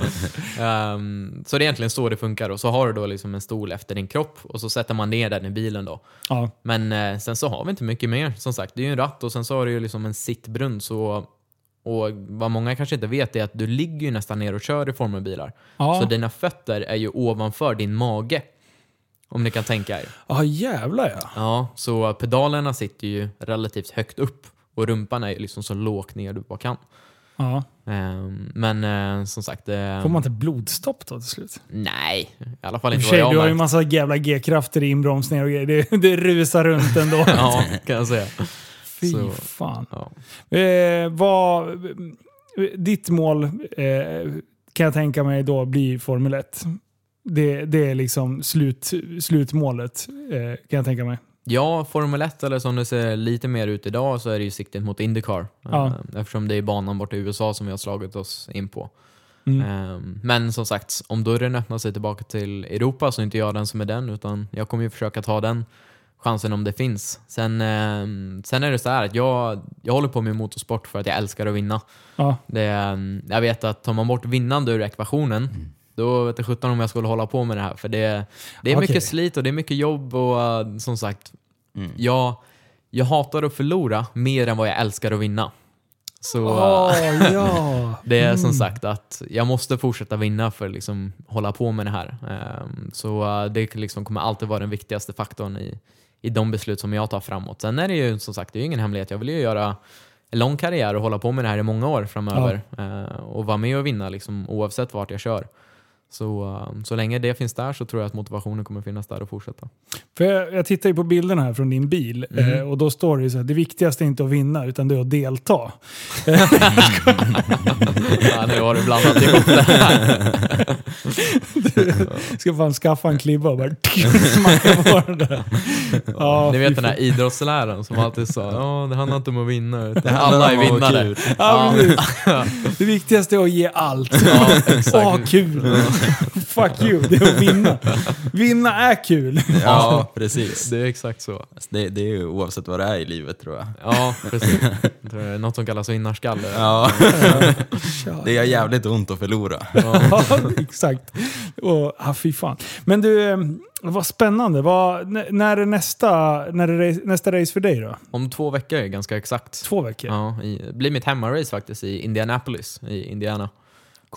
Ehm, så det är egentligen så det funkar. Och så har du då liksom en stol efter din kropp och så sätter man ner den i bilen då. Ja. Men eh, sen så har vi inte mycket mer. Som sagt, det är ju en ratt och sen så har du ju liksom en sittbrunn. Så, och vad många kanske inte vet är att du ligger ju nästan ner och kör i formelbilar. Ja. Så dina fötter är ju ovanför din mage. Om ni kan tänka er. Ja, jävlar ja. Ja, så pedalerna sitter ju relativt högt upp och rumpan är liksom så lågt ner du bara kan. ja. Ehm, men eh, som sagt... eh, Får man inte blodstopp då till slut? Nej, i alla fall inte för vad jag du har ju massa jävla G-krafter i inbromsningar och grejer. Det, det rusar runt ändå. <laughs> Ja, kan jag säga. Fy så- fan. Ja. Eh, vad, ditt mål eh, kan jag tänka mig då blir Formel 1. Det, det är liksom slut, slutmålet eh, kan jag tänka mig. Ja, Formel 1 eller som det ser lite mer ut idag så är det ju siktet mot Indycar. Ja. Eh, Eftersom det är banan borta i USA som vi har slagit oss in på. Mm. Eh, Men som sagt, om dörren öppnar sig tillbaka till Europa så är inte jag den som är den utan jag kommer ju försöka ta den chansen om det finns. Sen, eh, sen är det så här att jag, jag håller på med motorsport för att jag älskar att vinna. Ja. Det, är, jag vet att tar man bort vinnande ur ekvationen, då vet jag sjutton om jag skulle hålla på med det här. För det, det är Okej. mycket slit och det är mycket jobb och eh, som sagt, Mm. jag, jag hatar att förlora mer än vad jag älskar att vinna. Så eh, ja. <laughs> det är som Mm. sagt att jag måste fortsätta vinna för att liksom hålla på med det här. Ehm, Så eh, det liksom kommer alltid vara den viktigaste faktorn i, i de beslut som jag tar framåt. Sen är det ju som sagt det är ju ingen hemlighet. Jag vill ju göra en lång karriär och hålla på med det här i många år framöver. Eh, Och vara med och vinna liksom, oavsett vart jag kör. Så, eh, så länge det finns där så tror jag att motivationen kommer finnas där och fortsätta. För jag, jag tittar ju på bilderna här från din bil Mhm. eh, och då står det ju så här, det viktigaste är inte att vinna utan det är att delta. <laughs> ja, nu har du blandat ihop det här. <laughs> Ska fan skaffa en klibba och bara <laughs> smacka på den där. Ja, Ni vet den här idrottsläraren som alltid sa ja det handlar inte om att vinna, utan alla är vinnare. Ja, precis. Det viktigaste är att ge allt. Ja, Åh, exakt. kul! <laughs> Fuck you, det är att vinna. Vinna är kul. Ja, <laughs> precis. Det är exakt så. Alltså, Det, det är ju oavsett vad det är i livet tror jag. Ja, precis. <laughs> Jag tror det är något som kallas vinnarskalle. Ja, Ja. det gör jävligt ont att förlora. Ja, exakt. Och, ah, fy fan. Men du, vad spännande. Vad, när är nästa, när är race, nästa race för dig då? Om två veckor är ganska exakt. Två veckor? Ja, i, det blir mitt hemmarace faktiskt i Indianapolis i Indiana.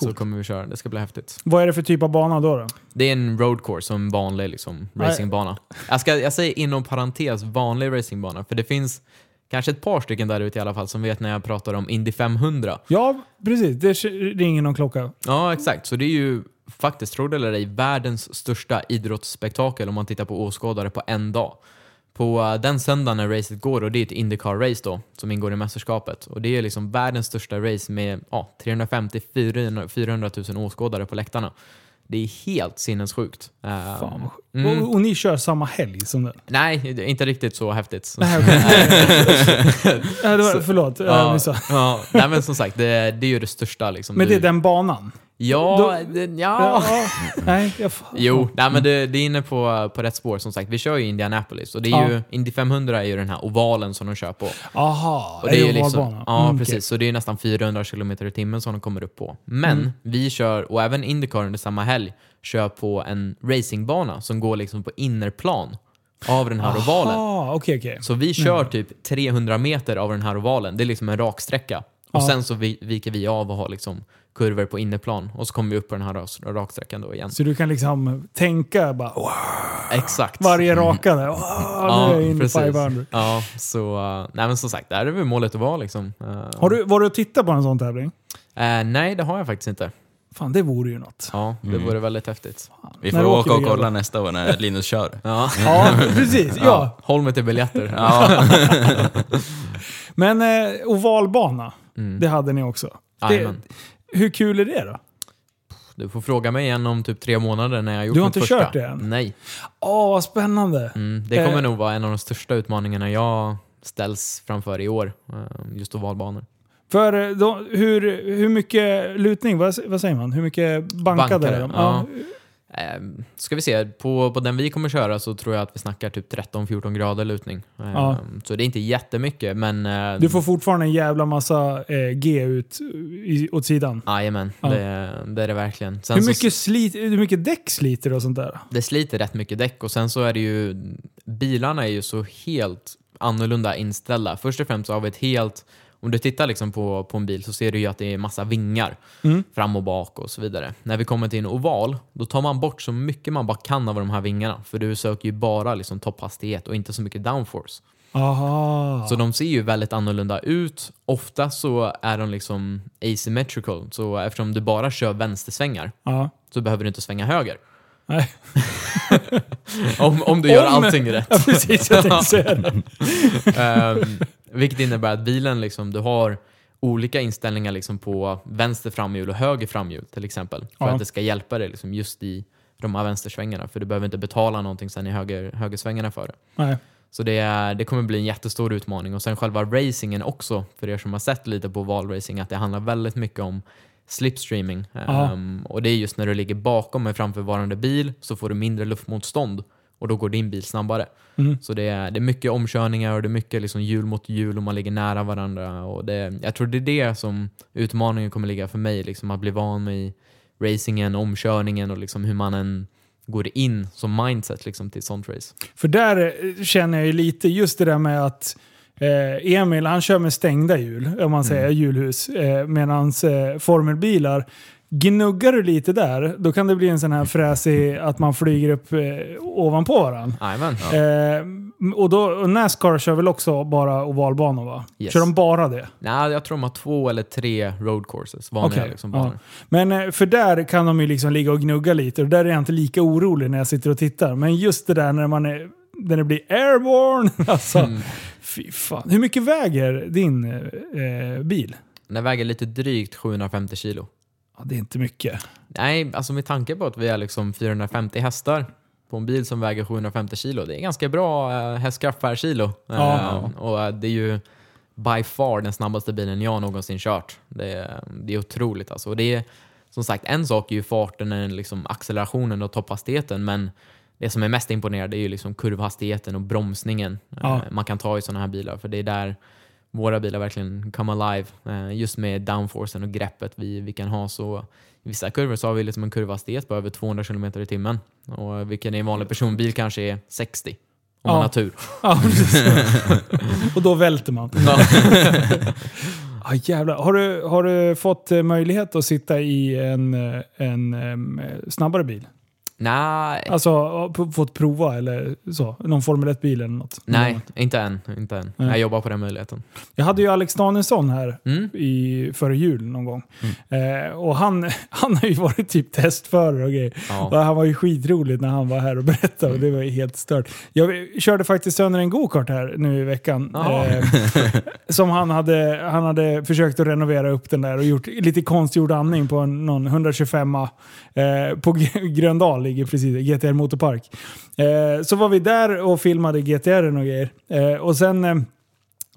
Så kommer vi köra, det ska bli häftigt. Vad är det för typ av bana då? då? Det är en road course, en vanlig liksom, racingbana. Jag, ska, jag säger inom parentes vanlig racingbana, för det finns kanske ett par stycken där ute i alla fall som vet när jag pratar om Indy 500. Ja, precis. Det ringer någon klocka. Ja, exakt. Så det är ju faktiskt, tro det eller ej, världens största idrottsspektakel om man tittar på åskådare på en dag. På den söndagen när racet går, och det är ett Indycar-race då, som ingår i mästerskapet. Och det är liksom världens största race med ja, 350-400 000 åskådare på läktarna. Det är helt sinnessjukt. Eh, Fan. Mm. och, och ni kör samma helg som den? Nej, inte riktigt så häftigt. Nej, <laughs> det var, förlåt, jag Ja, missade. ja, nej, men som sagt, det, det är ju det största. Liksom. Men det är den banan? Ja, Då- ja. Ja, nej, jag, Jo, nej, men det, det är inne på, på rätt spår som sagt. Vi kör ju Indianapolis och det är Ja. ju, Indy 500 är ju den här ovalen som de kör på. Aha, Och det är ju ovalbana? liksom, ja, Mm, precis. Så det är ju nästan 400 km i timmen som de kommer upp på. Men Mm. vi kör, och även Indycar under samma helg, kör på en racingbana som går liksom på innerplan av den här ovalen. Aha, okej, okej. Så vi kör typ 300 meter av den här ovalen. Det är liksom en raksträcka. Och Ja. sen så vi, viker vi av och har liksom kurvor på innerplan. Och så kommer vi upp på den här raksträckan då igen. Så du kan liksom tänka bara wow, Exakt. varje raka där. Wow, nu är jag inne 500. Ja, så... Uh, nej men som sagt, där är väl målet att vara liksom. Uh, Har du, var du och tittat på en sån tävling? eh, nej, det har jag faktiskt inte. Fan, det vore ju något. Ja, det Mm. vore väldigt häftigt. Vi När får åker åka vi, och kolla nästa år när Linus kör. <laughs> Ja. Ja, precis. Ja. Håll mig till biljetter. Ja, <laughs> Men eh, ovalbana, Mm. det hade ni också. Det. Hur kul är det då? Du får fråga mig igen om typ tre månader när jag har gjort Du har inte första. kört det än? Nej. Åh, vad spännande. Mm, det kommer Eh. nog vara en av de största utmaningarna jag ställs framför i år. eh, Just ovalbanor. För eh, då, hur, hur mycket lutning, vad, vad säger man? Hur mycket bankade Bankade, de? ja. Eh, ska vi se, på, på den vi kommer köra så tror jag att vi snackar typ 13-14 grader lutning. Eh, Ja. Så det är inte jättemycket, men... Eh, Du får fortfarande en jävla massa eh, G ut i, åt sidan. Jajamän, Ja. det, det är det verkligen. Sen Hur så- mycket, slit, hur mycket däck sliter och sånt där? det sliter rätt mycket däck och sen så är det ju, bilarna är ju så helt annorlunda inställda. Först och främst så har vi ett helt, om du tittar liksom på, på en bil så ser du ju att det är massa vingar Mm. fram och bak och så vidare. När vi kommer till en oval, då tar man bort så mycket man bara kan av de här vingarna. För du söker ju bara liksom topphastighet och inte så mycket downforce. Aha. Så de ser ju väldigt annorlunda ut. Ofta så är de liksom asymmetrical, så eftersom du bara kör vänstersvängar Ja. så behöver du inte svänga höger. Nej. <laughs> Om, om du gör Om- allting rätt. Ja, precis. Jag tänkte säga det. <laughs> Ehm, vilket innebär att bilen, liksom, du har olika inställningar liksom, på vänster framhjul och höger framhjul till exempel. För Ja. att det ska hjälpa dig liksom, just i de här vänstersvängarna. För du behöver inte betala någonting sen i höger, högersvängarna för det. Nej. Så det, är, det kommer bli en jättestor utmaning. Och sen själva racingen också, för er som har sett lite på valracing, att det handlar väldigt mycket om slipstreaming. Ehm, och det är just när du ligger bakom en framförvarande bil så får du mindre luftmotstånd och då går din bil snabbare. Mm. Så det är, det är mycket omkörningar och det är mycket liksom hjul mot hjul och man ligger nära varandra. Och det, jag tror det är det som utmaningen kommer ligga för mig, liksom att bli van med racingen, omkörningen och liksom hur man än går in som mindset liksom till sånt race. För där eh, känner jag ju lite just det där med att eh, Emil han kör med stängda hjul, om man säger hjulhus, eh, medan eh, formelbilar Gnuggar du lite där, då kan det bli en sån här fräsig att man flyger upp eh, ovanpå varandra. Jajamän. Eh, och, då, och Nascar kör väl också bara ovalbanor va? Yes. Kör de bara det? Nej, jag tror de har två eller tre road courses, vanliga Okej, liksom ja. Men eh, för där kan de ju liksom ligga och gnugga lite och där är jag inte lika orolig när jag sitter och tittar. Men just det där när man är, när det blir airborne. <laughs> Alltså, Mm. fy fan. Hur mycket väger din eh, bil? Den väger lite drygt 750 kilo. Ja, det är inte mycket. Nej, alltså med tanke på att vi är liksom 450 hästar på en bil som väger 750 kilo. Det är ganska bra eh, hästkraft per kilo. Ja. Eh, och eh, det är ju by far den snabbaste bilen jag någonsin kört. Det är, det är otroligt alltså. Och det är, som sagt, en sak är ju farten, liksom accelerationen och topphastigheten, men det som är mest imponerande är ju liksom kurvhastigheten och bromsningen Ja. man kan ta i sådana här bilar. För det är där våra bilar verkligen come alive. Eh, just med downforcen och greppet vi, vi kan ha. Så I vissa kurvor så har vi liksom en kurvhastighet på över 200 km i timmen. Och vilken i en vanlig personbil kanske är 60. Om Ja. man har tur. <laughs> Ja, <laughs> och då välter man. Ja. <laughs> Ah, jävlar. Har, du, har du fått eh, möjlighet att sitta i en, eh, en em, snabbare bil? Nej, Alltså fått prova eller så? Någon Formel 1-bil eller något? nej inte än. Inte än. Nej. Jag jobbar på den möjligheten. Jag hade ju Alex Danielsson här Mm. i, före jul någon gång. Eh, och han, <laughs> han har ju varit typ testförare och grejer. Ja. Och han var ju skitroligt när han var här och berättade och det var ju helt stört. Jag körde faktiskt sönder en go-kart här nu i veckan. Eh, <laughs> som han hade, han hade försökt att renovera upp den där och gjort lite konstgjord andning på en, någon 125 eh, på Gröndal, ligger precis GTR Motorpark. Eh, så var vi där och filmade GTR och grejer. Eh, och sen eh,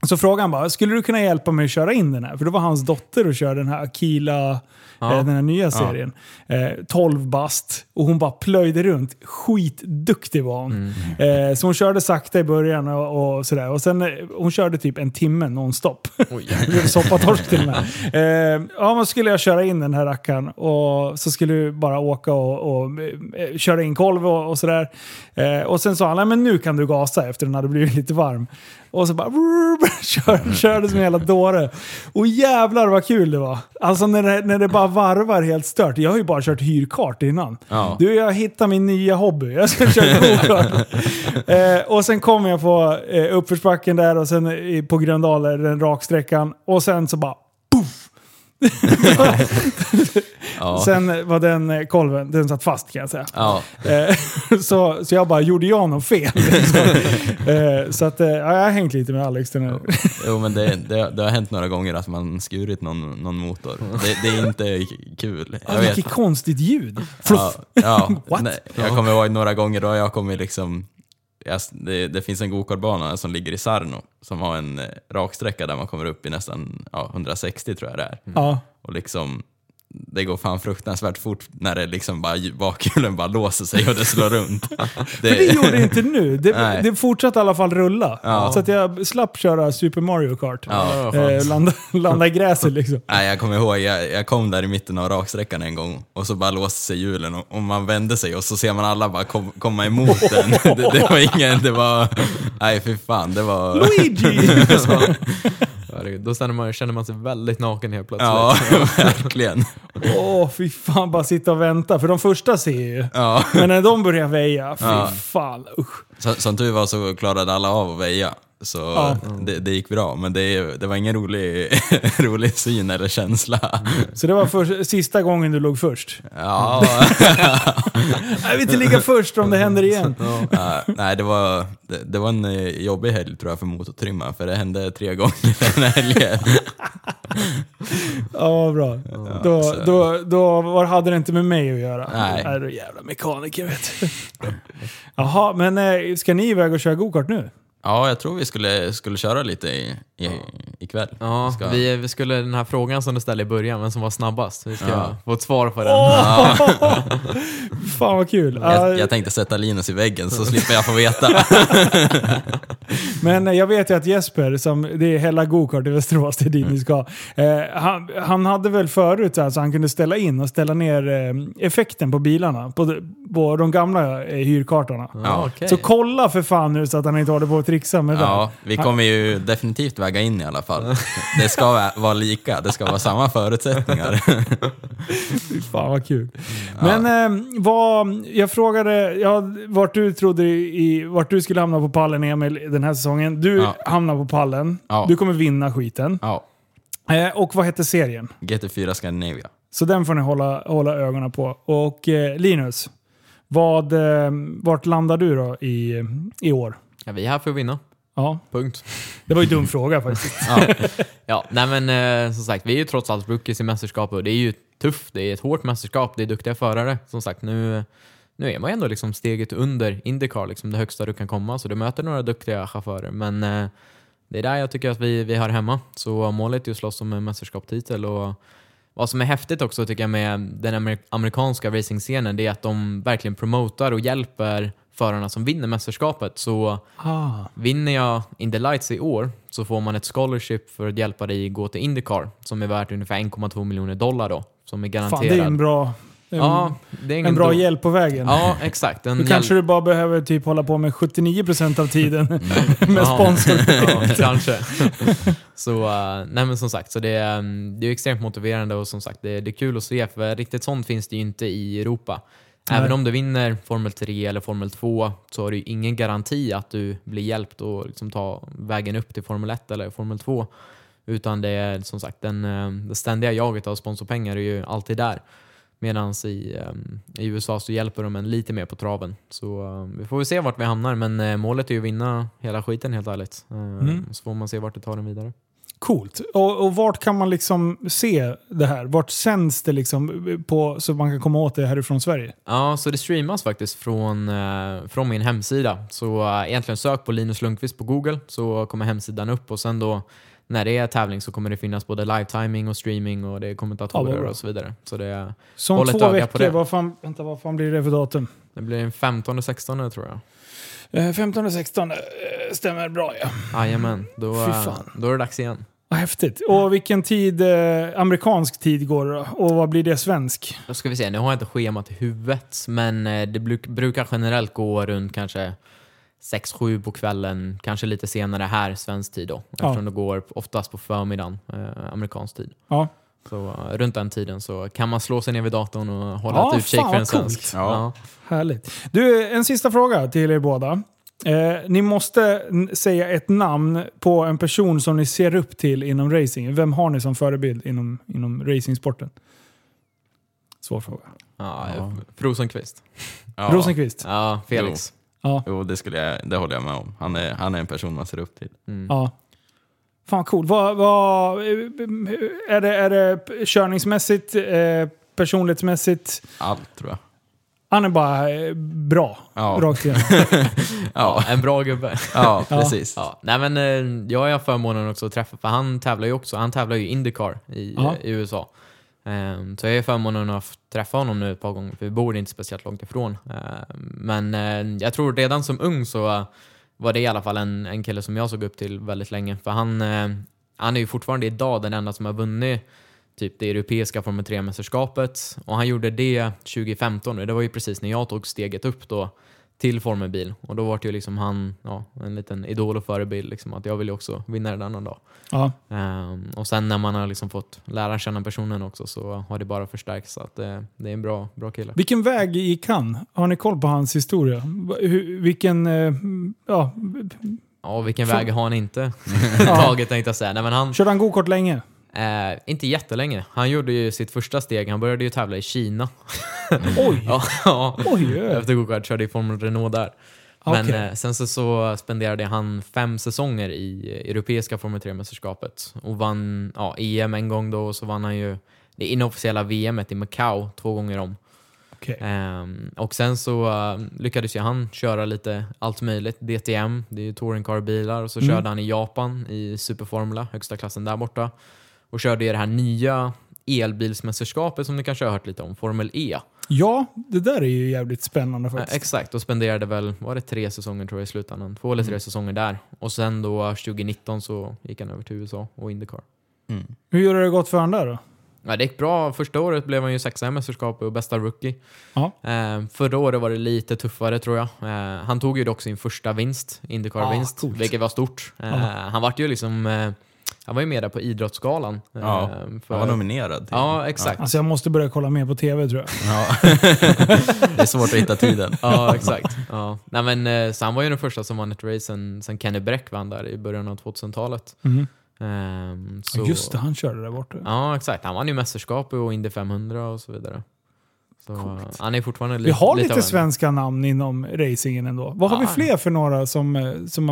så frågade han bara, skulle du kunna hjälpa mig att köra in den här? För det var hans dotter och körde den här Akila, Ja. eh, den här nya serien. Eh, 12 bast. Och hon bara plöjde runt. Skitduktig var hon. Eh, så hon körde sakta i början och, och sådär. Och sen, eh, hon körde typ en timme nonstop. <laughs> Soppatorsk till och med. Eh, ja, men skulle jag köra in den här rackaren och så skulle vi bara åka och, och eh, köra in kolv och, och sådär. Eh, och sen sa han, men nu kan du gasa efter den hade blivit lite varm. Och så bara <laughs> kör, körde som en jävla dåre. Och jävlar vad kul det var. Alltså när det, när det bara varvar helt stört. Jag har ju bara kört hyrkart innan. Ja. Du, jag hittar min nya hobby. Jag ska köra <laughs> go-kart. eh, och sen kommer jag på eh, uppförsbacken där och sen eh, på Gröndal, den raksträckan. Och sen så bara! <laughs> Ja. Sen var den eh, kolven, den satt fast kan jag säga. Ja. Eh, <laughs> så, så jag bara, gjorde jag något fel? <laughs> Eh, så att, ja, jag har hängt lite med Alex den här. Jo men det, det, det har hänt några gånger att man skurit någon, någon motor. Det, det är inte kul. Jag Ja, vilket konstigt ljud. Ja, Fluff. ja. What? Nej, jag kommer ihåg några gånger då jag kommit liksom det, det finns en gokartbana som ligger i Sarno som har en eh, raksträcka där man kommer upp i nästan ja, 160 tror jag det är. Ja. Och liksom, det går fan fruktansvärt fort när det liksom bara, bakhjulen bara låser sig och det slår runt. <laughs> För det gjorde det inte nu. <laughs> Det, det fortsatte i alla fall rulla. Ja. Så att jag slapp köra Super Mario Kart. Ja. Eh, <laughs> landa, landa i gräset liksom. Nej, jag kommer ihåg, jag, jag kom där i mitten av raksträckan en gång och så bara låste sig hjulen och, och man vände sig och så ser man alla bara kom, komma emot den. Det, det var ingen, det var... Nej, fy fan, det var... Luigi! Herregud, Då känner man, känner man sig väldigt naken helt plötsligt. Ja, <laughs> verkligen. Åh, fy fan. Bara sitta och vänta. För de första ser ju. Ja. Men när de börjar väja, fy Ja. fan. Usch. Så, som tur var så klarade alla av att väja. Så Ja. det, det gick bra, men det, det var ingen rolig, <laughs> rolig syn eller känsla. Så det var för, sista gången du låg först. Ja, <laughs> Jag vill inte ligga först om det händer igen. Ja, nej, det var, det, det var en eh, jobbig helg tror jag för motortrymma, för det hände tre gånger den helgen. Ja, vad bra. Då, så- då, då var, hade det inte med mig att göra. Nej. Nej, du jävla mekaniker vet du. Jaha, men eh, ska ni iväg och köra gokart nu? Ja, jag tror vi skulle, skulle köra lite i, i, ikväll. Ja, Ska- vi, vi skulle den här frågan som du ställde i början, vem som var snabbast. Vi ska Ja. få ett svar på den. <laughs> Fan vad kul. Ja, Jag, jag tänkte sätta Linus i väggen så slipper jag få veta. <laughs> Men eh, jag vet ju att Jesper, som, det är hela gokart i Västerås, det är dit ni ska. Eh, han, han hade väl förut så, här, så han kunde ställa in och ställa ner eh, effekten på bilarna. På, på de gamla eh, hyrkartorna. Ja, okej. Så kolla för fan nu så att han inte håller på att trixa med det. Ja, vi kommer ju definitivt väga in i alla fall. Det ska vara- lika, det ska vara samma förutsättningar. <laughs> Fy Fan vad kul. Men eh, vad, jag frågade ja, vart du trodde i, vart du skulle hamna på pallen Emil den här säsongen. Du Ja. hamnar på pallen. Ja. Du kommer vinna skiten. Ja, Eh, och vad hette serien? GT4 Scandinavia. Så den får ni hålla, hålla ögonen på. Och eh, Linus, vad, eh, vart landar du då i, i år? Ja, vi är här för att vinna. Ja, Punkt. det var ju en dum fråga faktiskt. <laughs> Ja, Ja, nej men eh, som sagt, vi är ju trots allt rookies i mästerskapet och det är ju tufft. Det är ett hårt mästerskap, det är duktiga förare. Som sagt, nu, nu är man ju ändå liksom steget under Indycar, liksom det högsta du kan komma. Så du möter några duktiga chaufförer. Men eh, det är där jag tycker att vi, vi har hemma. Så målet är att slåss om en mästerskapstitel. Och vad som är häftigt också tycker jag med den amer- amerikanska racingscenen, det är att de verkligen promotar och hjälper förarna som vinner mästerskapet. Så Ah. Vinner jag In the Lights i år så får man ett scholarship för att hjälpa dig gå till Indycar som är värt ungefär 1,2 miljoner dollar då. Som är Fan, garanterad. det är en bra, en, ja, det är ingen en bra då- hjälp på vägen. Ja, exakt. En Då hjälp- kanske du bara behöver typ hålla på med 79% av tiden <laughs> med Ja. sponsor. <laughs> ja, kanske. så, eh, nej men som sagt, så det, är, mm, det är extremt motiverande och som sagt, det, det är kul att se för riktigt sånt finns det ju inte i Europa. Även Nej. om du vinner Formel 3 eller Formel 2 så har du ju ingen garanti att du blir hjälpt och liksom ta vägen upp till Formel 1 eller Formel 2. Utan det är som sagt, den, eh, det ständiga jaget av sponsorpengar är ju alltid där. Medan i, eh, i USA så hjälper de en lite mer på traven. Så eh, vi får väl se vart vi hamnar, men eh, målet är ju att vinna hela skiten helt ärligt. Eh, Mm. Så får man se vart det tar den vidare. Coolt. Och, och vart kan man liksom se det här? Vart sänds det liksom på, så man kan komma åt det härifrån Sverige? Ja, så det streamas faktiskt från, eh, från min hemsida. Så eh, egentligen sök på Linus Lundqvist på Google så kommer hemsidan upp och sen då när det är tävling så kommer det finnas både live-timing och streaming och det är Ja, kommentatorer bra. och så vidare. Så det, Som Håll ett två veckor. det. Vad fan, vänta, vad fan blir det för datum? det blir den 15 16 tror jag. Eh, 15 och 16 eh, stämmer bra ja. Jajamän, då, eh, då är det dags igen. Vad häftigt. Och vilken tid, eh, amerikansk tid går det då? Och vad blir det svensk? Då ska vi se, nu har jag inte schemat i huvudet, men eh, det bruk, brukar generellt gå runt kanske 6-7 på kvällen, kanske lite senare här svensk tid då. Eftersom det går oftast på förmiddagen, eh, amerikansk tid. Ja. Så eh, runt den tiden så kan man slå sig ner vid datorn och hålla Ja, ett utkik fan, för en svensk. coolt. Ja. Härligt. Du, en sista fråga till er båda. Eh, ni måste säga ett namn på en person som ni ser upp till inom racing. Vem har ni som förebild inom, inom racingsporten? Svår fråga. Ja, Ja. ja. Rosenqvist. ja. Rosenqvist? Ja, Felix. Ja. Jo, det, skulle jag, det håller jag med om. Han är, han är en person man ser upp till. Mm. ja. Fan cool. Vad, vad, är, det, är det körningsmässigt, eh, personlighetsmässigt? Allt tror jag. Han är bara eh, bra. Ja. Rakt igenom. <laughs> Ja, en bra gubbe. <laughs> Ja, precis. Ja, nej men eh, jag har förmånen också att träffa, för han tävlar ju också, han tävlar ju Indycar i, Ja. i USA. Ehm, så jag har förmånen att träffa honom nu ett par gånger, för vi bor inte speciellt långt ifrån. Ehm, men ehm, jag tror redan som ung så var det i alla fall en, en kille som jag såg upp till väldigt länge. För han, han är ju fortfarande idag den enda som har vunnit typ det europeiska Formel 3-mästerskapet. Och han gjorde det 2015 och det var ju precis när jag tog steget upp då till formelbil. Och då var det ju liksom han, ja, en liten idol och förebild, liksom, att jag vill ju också vinna det denna dag. Ja. Ehm, och sen när man har liksom fått lära känna personen också så har det bara förstärkts. Så att det, det är en bra, bra kille. Vilken väg gick han? Har ni koll på hans historia? Hur, vilken... Eh, ja, Ja, vilken Så- väg har han inte <laughs> tagit tänkte jag säga. Nej, men han, körde han gokart länge? Eh, inte jättelänge. Han gjorde ju sitt första steg, han började ju tävla i Kina. <laughs> Oj! ja, ja. Oj. Efter gokart körde i Formel Renault där. Men Okej. eh, sen så, så spenderade han fem säsonger i eh, europeiska Formel 3-mästerskapet och vann ja, EM en gång då och så vann han ju det inofficiella VMet i Macau två gånger om. Okej. Ehm, och sen så eh, lyckades ju han köra lite allt möjligt. DTM, det är ju touring car-bilar. Och så Mm. körde han i Japan i Superformula, högsta klassen där borta. Och körde i det här nya elbilsmästerskapet som ni kanske har hört lite om, Formel E. Ja, det där är ju jävligt spännande Eh, faktiskt. exakt, och spenderade väl, var det tre säsonger tror jag i slutändan? Två eller tre Mm. säsonger där. Och sen då 2019 så gick han över till USA och Indycar. Mm. Hur har det gått för honom där då? Ja, det gick bra. Första året blev han ju sexa i mästerskapet och bästa rookie. Eh, förra året var det lite tuffare tror jag. Eh, han tog ju dock sin första vinst, Indycar-vinst, Ah, vilket var stort. Eh. Han var ju liksom, eh, han var ju med där på Idrottsgalan. eh, Ja, för- Han var nominerad. Till. Ja, exakt. Alltså jag måste börja kolla mer på tv tror jag. Ja. <laughs> det är svårt att hitta tiden. Ja, exakt. Ja. Nej, men, eh, så han var ju den första som vann ett race sen, sen Kenny Bräck vann där i början av 2000-talet. Mhm. Ehm, så, Just det, han körde där borta. Ja, exakt. Han vann ju mästerskapet och Indy 500 och så vidare. Så, Coolt. han är fortfarande li- Vi har lite en- svenska namn inom racingen ändå. Vad har vi Ja. fler för några som, som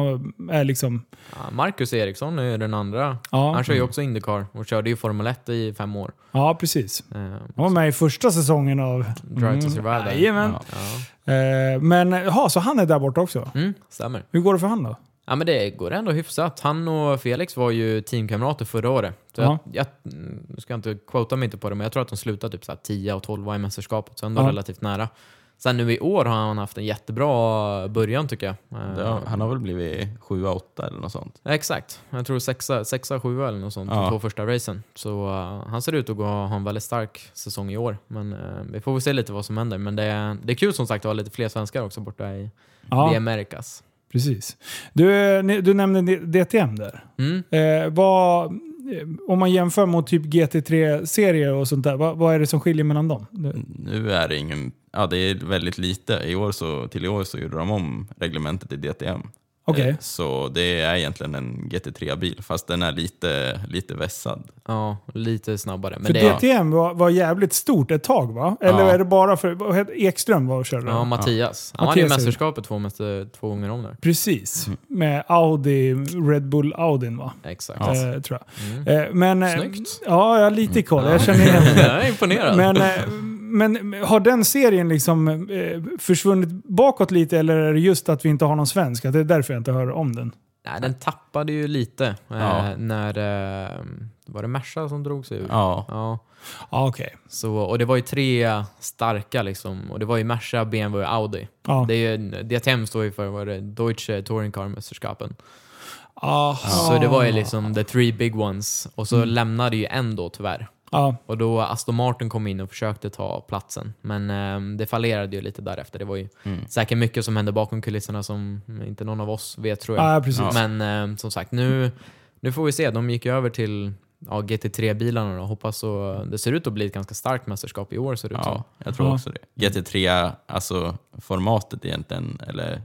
är liksom... Ja, Marcus Eriksson är den andra. Ja, Han kör ju också Indycar och körde ju Formel 1 i fem år. ja precis. Eh, Han var med i första säsongen av... Drive to Survive där. Jajamän. Ja. Ja. Eh, men jaha, så han är där borta också? Mm, stämmer. Hur går det för han då? Ja, men det går ändå hyfsat. Han och Felix var ju teamkamrater förra året. Så Ja. jag, jag nu ska jag inte quota mig inte på det, men jag tror att de slutade typ så här 10 och 12 i mästerskapet, så ändå Ja. relativt nära. Sen nu i år har han haft en jättebra början tycker jag. Eh, har, han har väl blivit 7-8 eller något sånt. Exakt. Jag tror sexa, sexa sjua eller något sånt de Ja. två första racen. Så uh, han ser ut att gå, ha en väldigt stark säsong i år. Men uh, vi får väl se lite vad som händer. Men det är, det är kul som sagt att ha lite fler svenskar också borta i Ja, The Americas. Precis. Du, du nämnde DTM där. Mm. Eh, vad, eh, om man jämför mot typ GT3-serier och sånt där, vad, vad är det som skiljer mellan dem? Det- Nu är det ingen, ja det är väldigt lite. I år så, till i år så gjorde de om reglementet i DTM. Okej. Eh, Så det är egentligen en GT3-bil, fast den är lite, lite vässad. Ja, lite snabbare. Men För det DTM var, var jävligt stort ett tag va? Eller Ja. är det bara för... Ekström var och körde? ja? Mattias. Han vann ju mästerskapet två, två gånger om där. Precis. Med Audi, Red Bull Audin va? Exakt. Ja. Eh, tror jag. Mm. Eh, men, eh, Snyggt. Ja, jag har lite koll. Jag känner igen <laughs> jag är imponerad. Men, eh, men har den serien liksom eh, försvunnit bakåt lite eller är det just att vi inte har någon svensk? Att det är därför jag inte hör om den? Nej, den tappade ju lite eh, Ja. när... Eh, var det Merca som drog sig ur? Ja, Ja. Okej. Så, och det var ju tre starka liksom. Och det var ju Merca, BMW och Audi. Ja. Det är ju, DTM står ju för vad är det, Deutsche Touring Car Mästerskapen. Aha. Så det var ju liksom the three big ones. Och så lämnade ju en då tyvärr. Ja, Och då Aston Martin kom in och försökte ta platsen. Men ehm, det fallerade ju lite därefter. Det var ju Mm. säkert mycket som hände bakom kulisserna som inte någon av oss vet tror jag. ja precis. Ja. Men ehm, som sagt, nu, nu får vi se. De gick ju över till ja, GT3-bilarna och hoppas så. Det ser ut att bli ett ganska starkt mästerskap i år ser det ut som. ja jag tror Ja. också det. GT3, alltså formatet egentligen, eller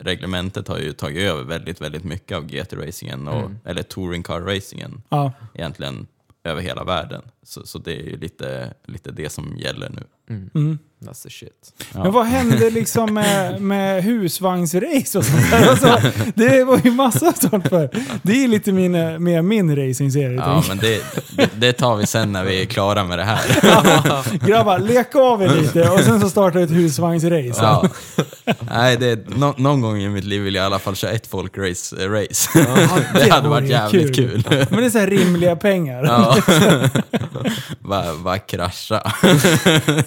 reglementet har ju tagit över väldigt, väldigt mycket av GT-racingen, och, Mm. eller touring car-racingen Ja. egentligen över hela världen. Så, så det är ju lite, lite det som gäller nu. Mm. That's the shit. Ja. Men vad hände liksom med, med husvagnsrace och sånt där? Alltså, det var ju massa sånt för. Det är lite min, mer min racingserie. Ja, men det, det, det tar vi sen när vi är klara med det här. jag. Grabbar, lek av er lite och sen så startar ett husvagnsrace. Ja. Nej, det, nå- någon gång i mitt liv vill jag i alla fall köra ett folkrace. eh, Race. <laughs> det det hade varit jävligt kul. kul. Men det är så här rimliga pengar. Ja. <laughs> bara, bara krascha.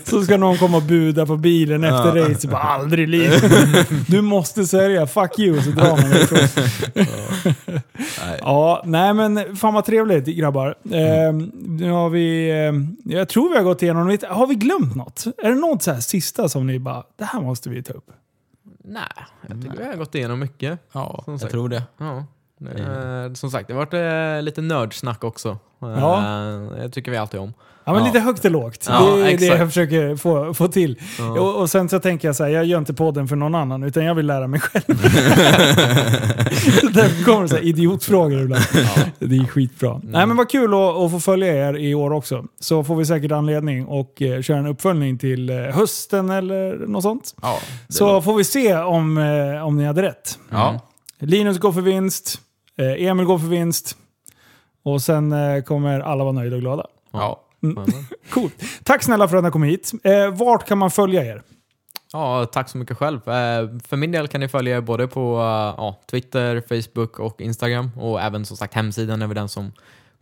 Så ska någon komma och buda på bilen efter race. Bara, aldrig i livet. <laughs> Du måste sälja, fuck you. Så drar man därifrån. Nej. Ja, nej men fan vad trevligt grabbar. Eh, nu har vi, eh, jag tror vi har gått igenom. Har vi glömt något? Är det något så här sista som ni bara, det här måste vi ta upp? Nej, jag tycker vi har gått igenom mycket. Ja, jag tror det. Ja. Eh, som sagt, det har varit eh, lite nördsnack också. Eh, Ja. Jag tycker vi alltid om. Ja, men Ja. lite högt och lågt. Ja, det är det jag försöker få, få till. Ja. Och, och sen så tänker jag så här, jag gör inte podden för någon annan, utan jag vill lära mig själv. <laughs> <laughs> Därför kommer det så här idiotfrågor ibland. Det är skitbra. Nej men vad kul att, att få följa er i år också. Så får vi säkert anledning att eh, köra en uppföljning till eh, hösten eller något sånt. Ja, det Så låter- får vi se om, eh, om ni hade rätt. ja. Linus går för vinst, eh, Emil går för vinst och sen eh, kommer alla vara nöjda och glada. ja. Jajamän. <laughs> Coolt. Tack snälla för att ni kom hit. Eh, vart kan man följa er? Ja, tack så mycket själv. Eh, för min del kan ni följa er både på eh, ja, Twitter, Facebook och Instagram. Och även som sagt hemsidan är väl den som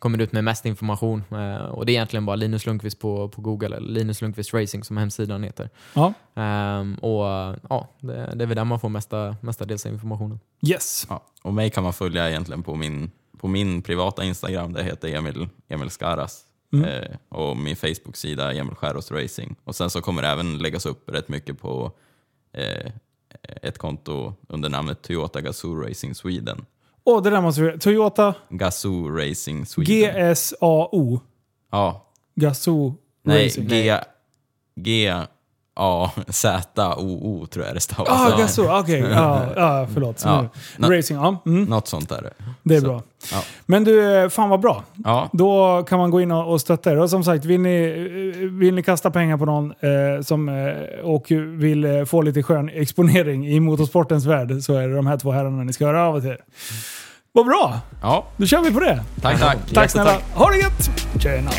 kommer ut med mest information. Eh, och det är egentligen bara Linus Lundqvist på, på Google, eller Linus Lundqvist Racing som hemsidan heter. Ja. Ehm, och ja, det, det är väl där man får mesta, mestadels informationen. Yes. Ja, och mig kan man följa egentligen på min, på min privata Instagram, det heter Emil, Emil Skaras. Eh, och min Facebook-sida Emil Skäros Racing. Och sen så kommer det även läggas upp rätt mycket på eh, ett konto under namnet Toyota Gazoo Racing Sweden. Och det där måste vi... Toyota Gazoo Racing Sweden. GSAO. Ja, Gazoo nej, Racing. G, G A Z O O tror jag det stavas. Ah, Ja. Gazoo. Okej. Ja, ja, förlåt. Ja. Nu. Racing, ja. Mm, Något sånt är det. det är Så, bra. Ja. Men du, fan vad bra. Ja, Då kan man gå in och, stötta er. Och som sagt, vill ni, vill ni kasta pengar på någon eh, som, eh, och vill eh, få lite skön exponering i motorsportens värld så är det de här två herrarna ni ska höra av er. Vad bra! ja. Då kör vi på det. tack tack. Tack snälla. Ha det gött! Tjena!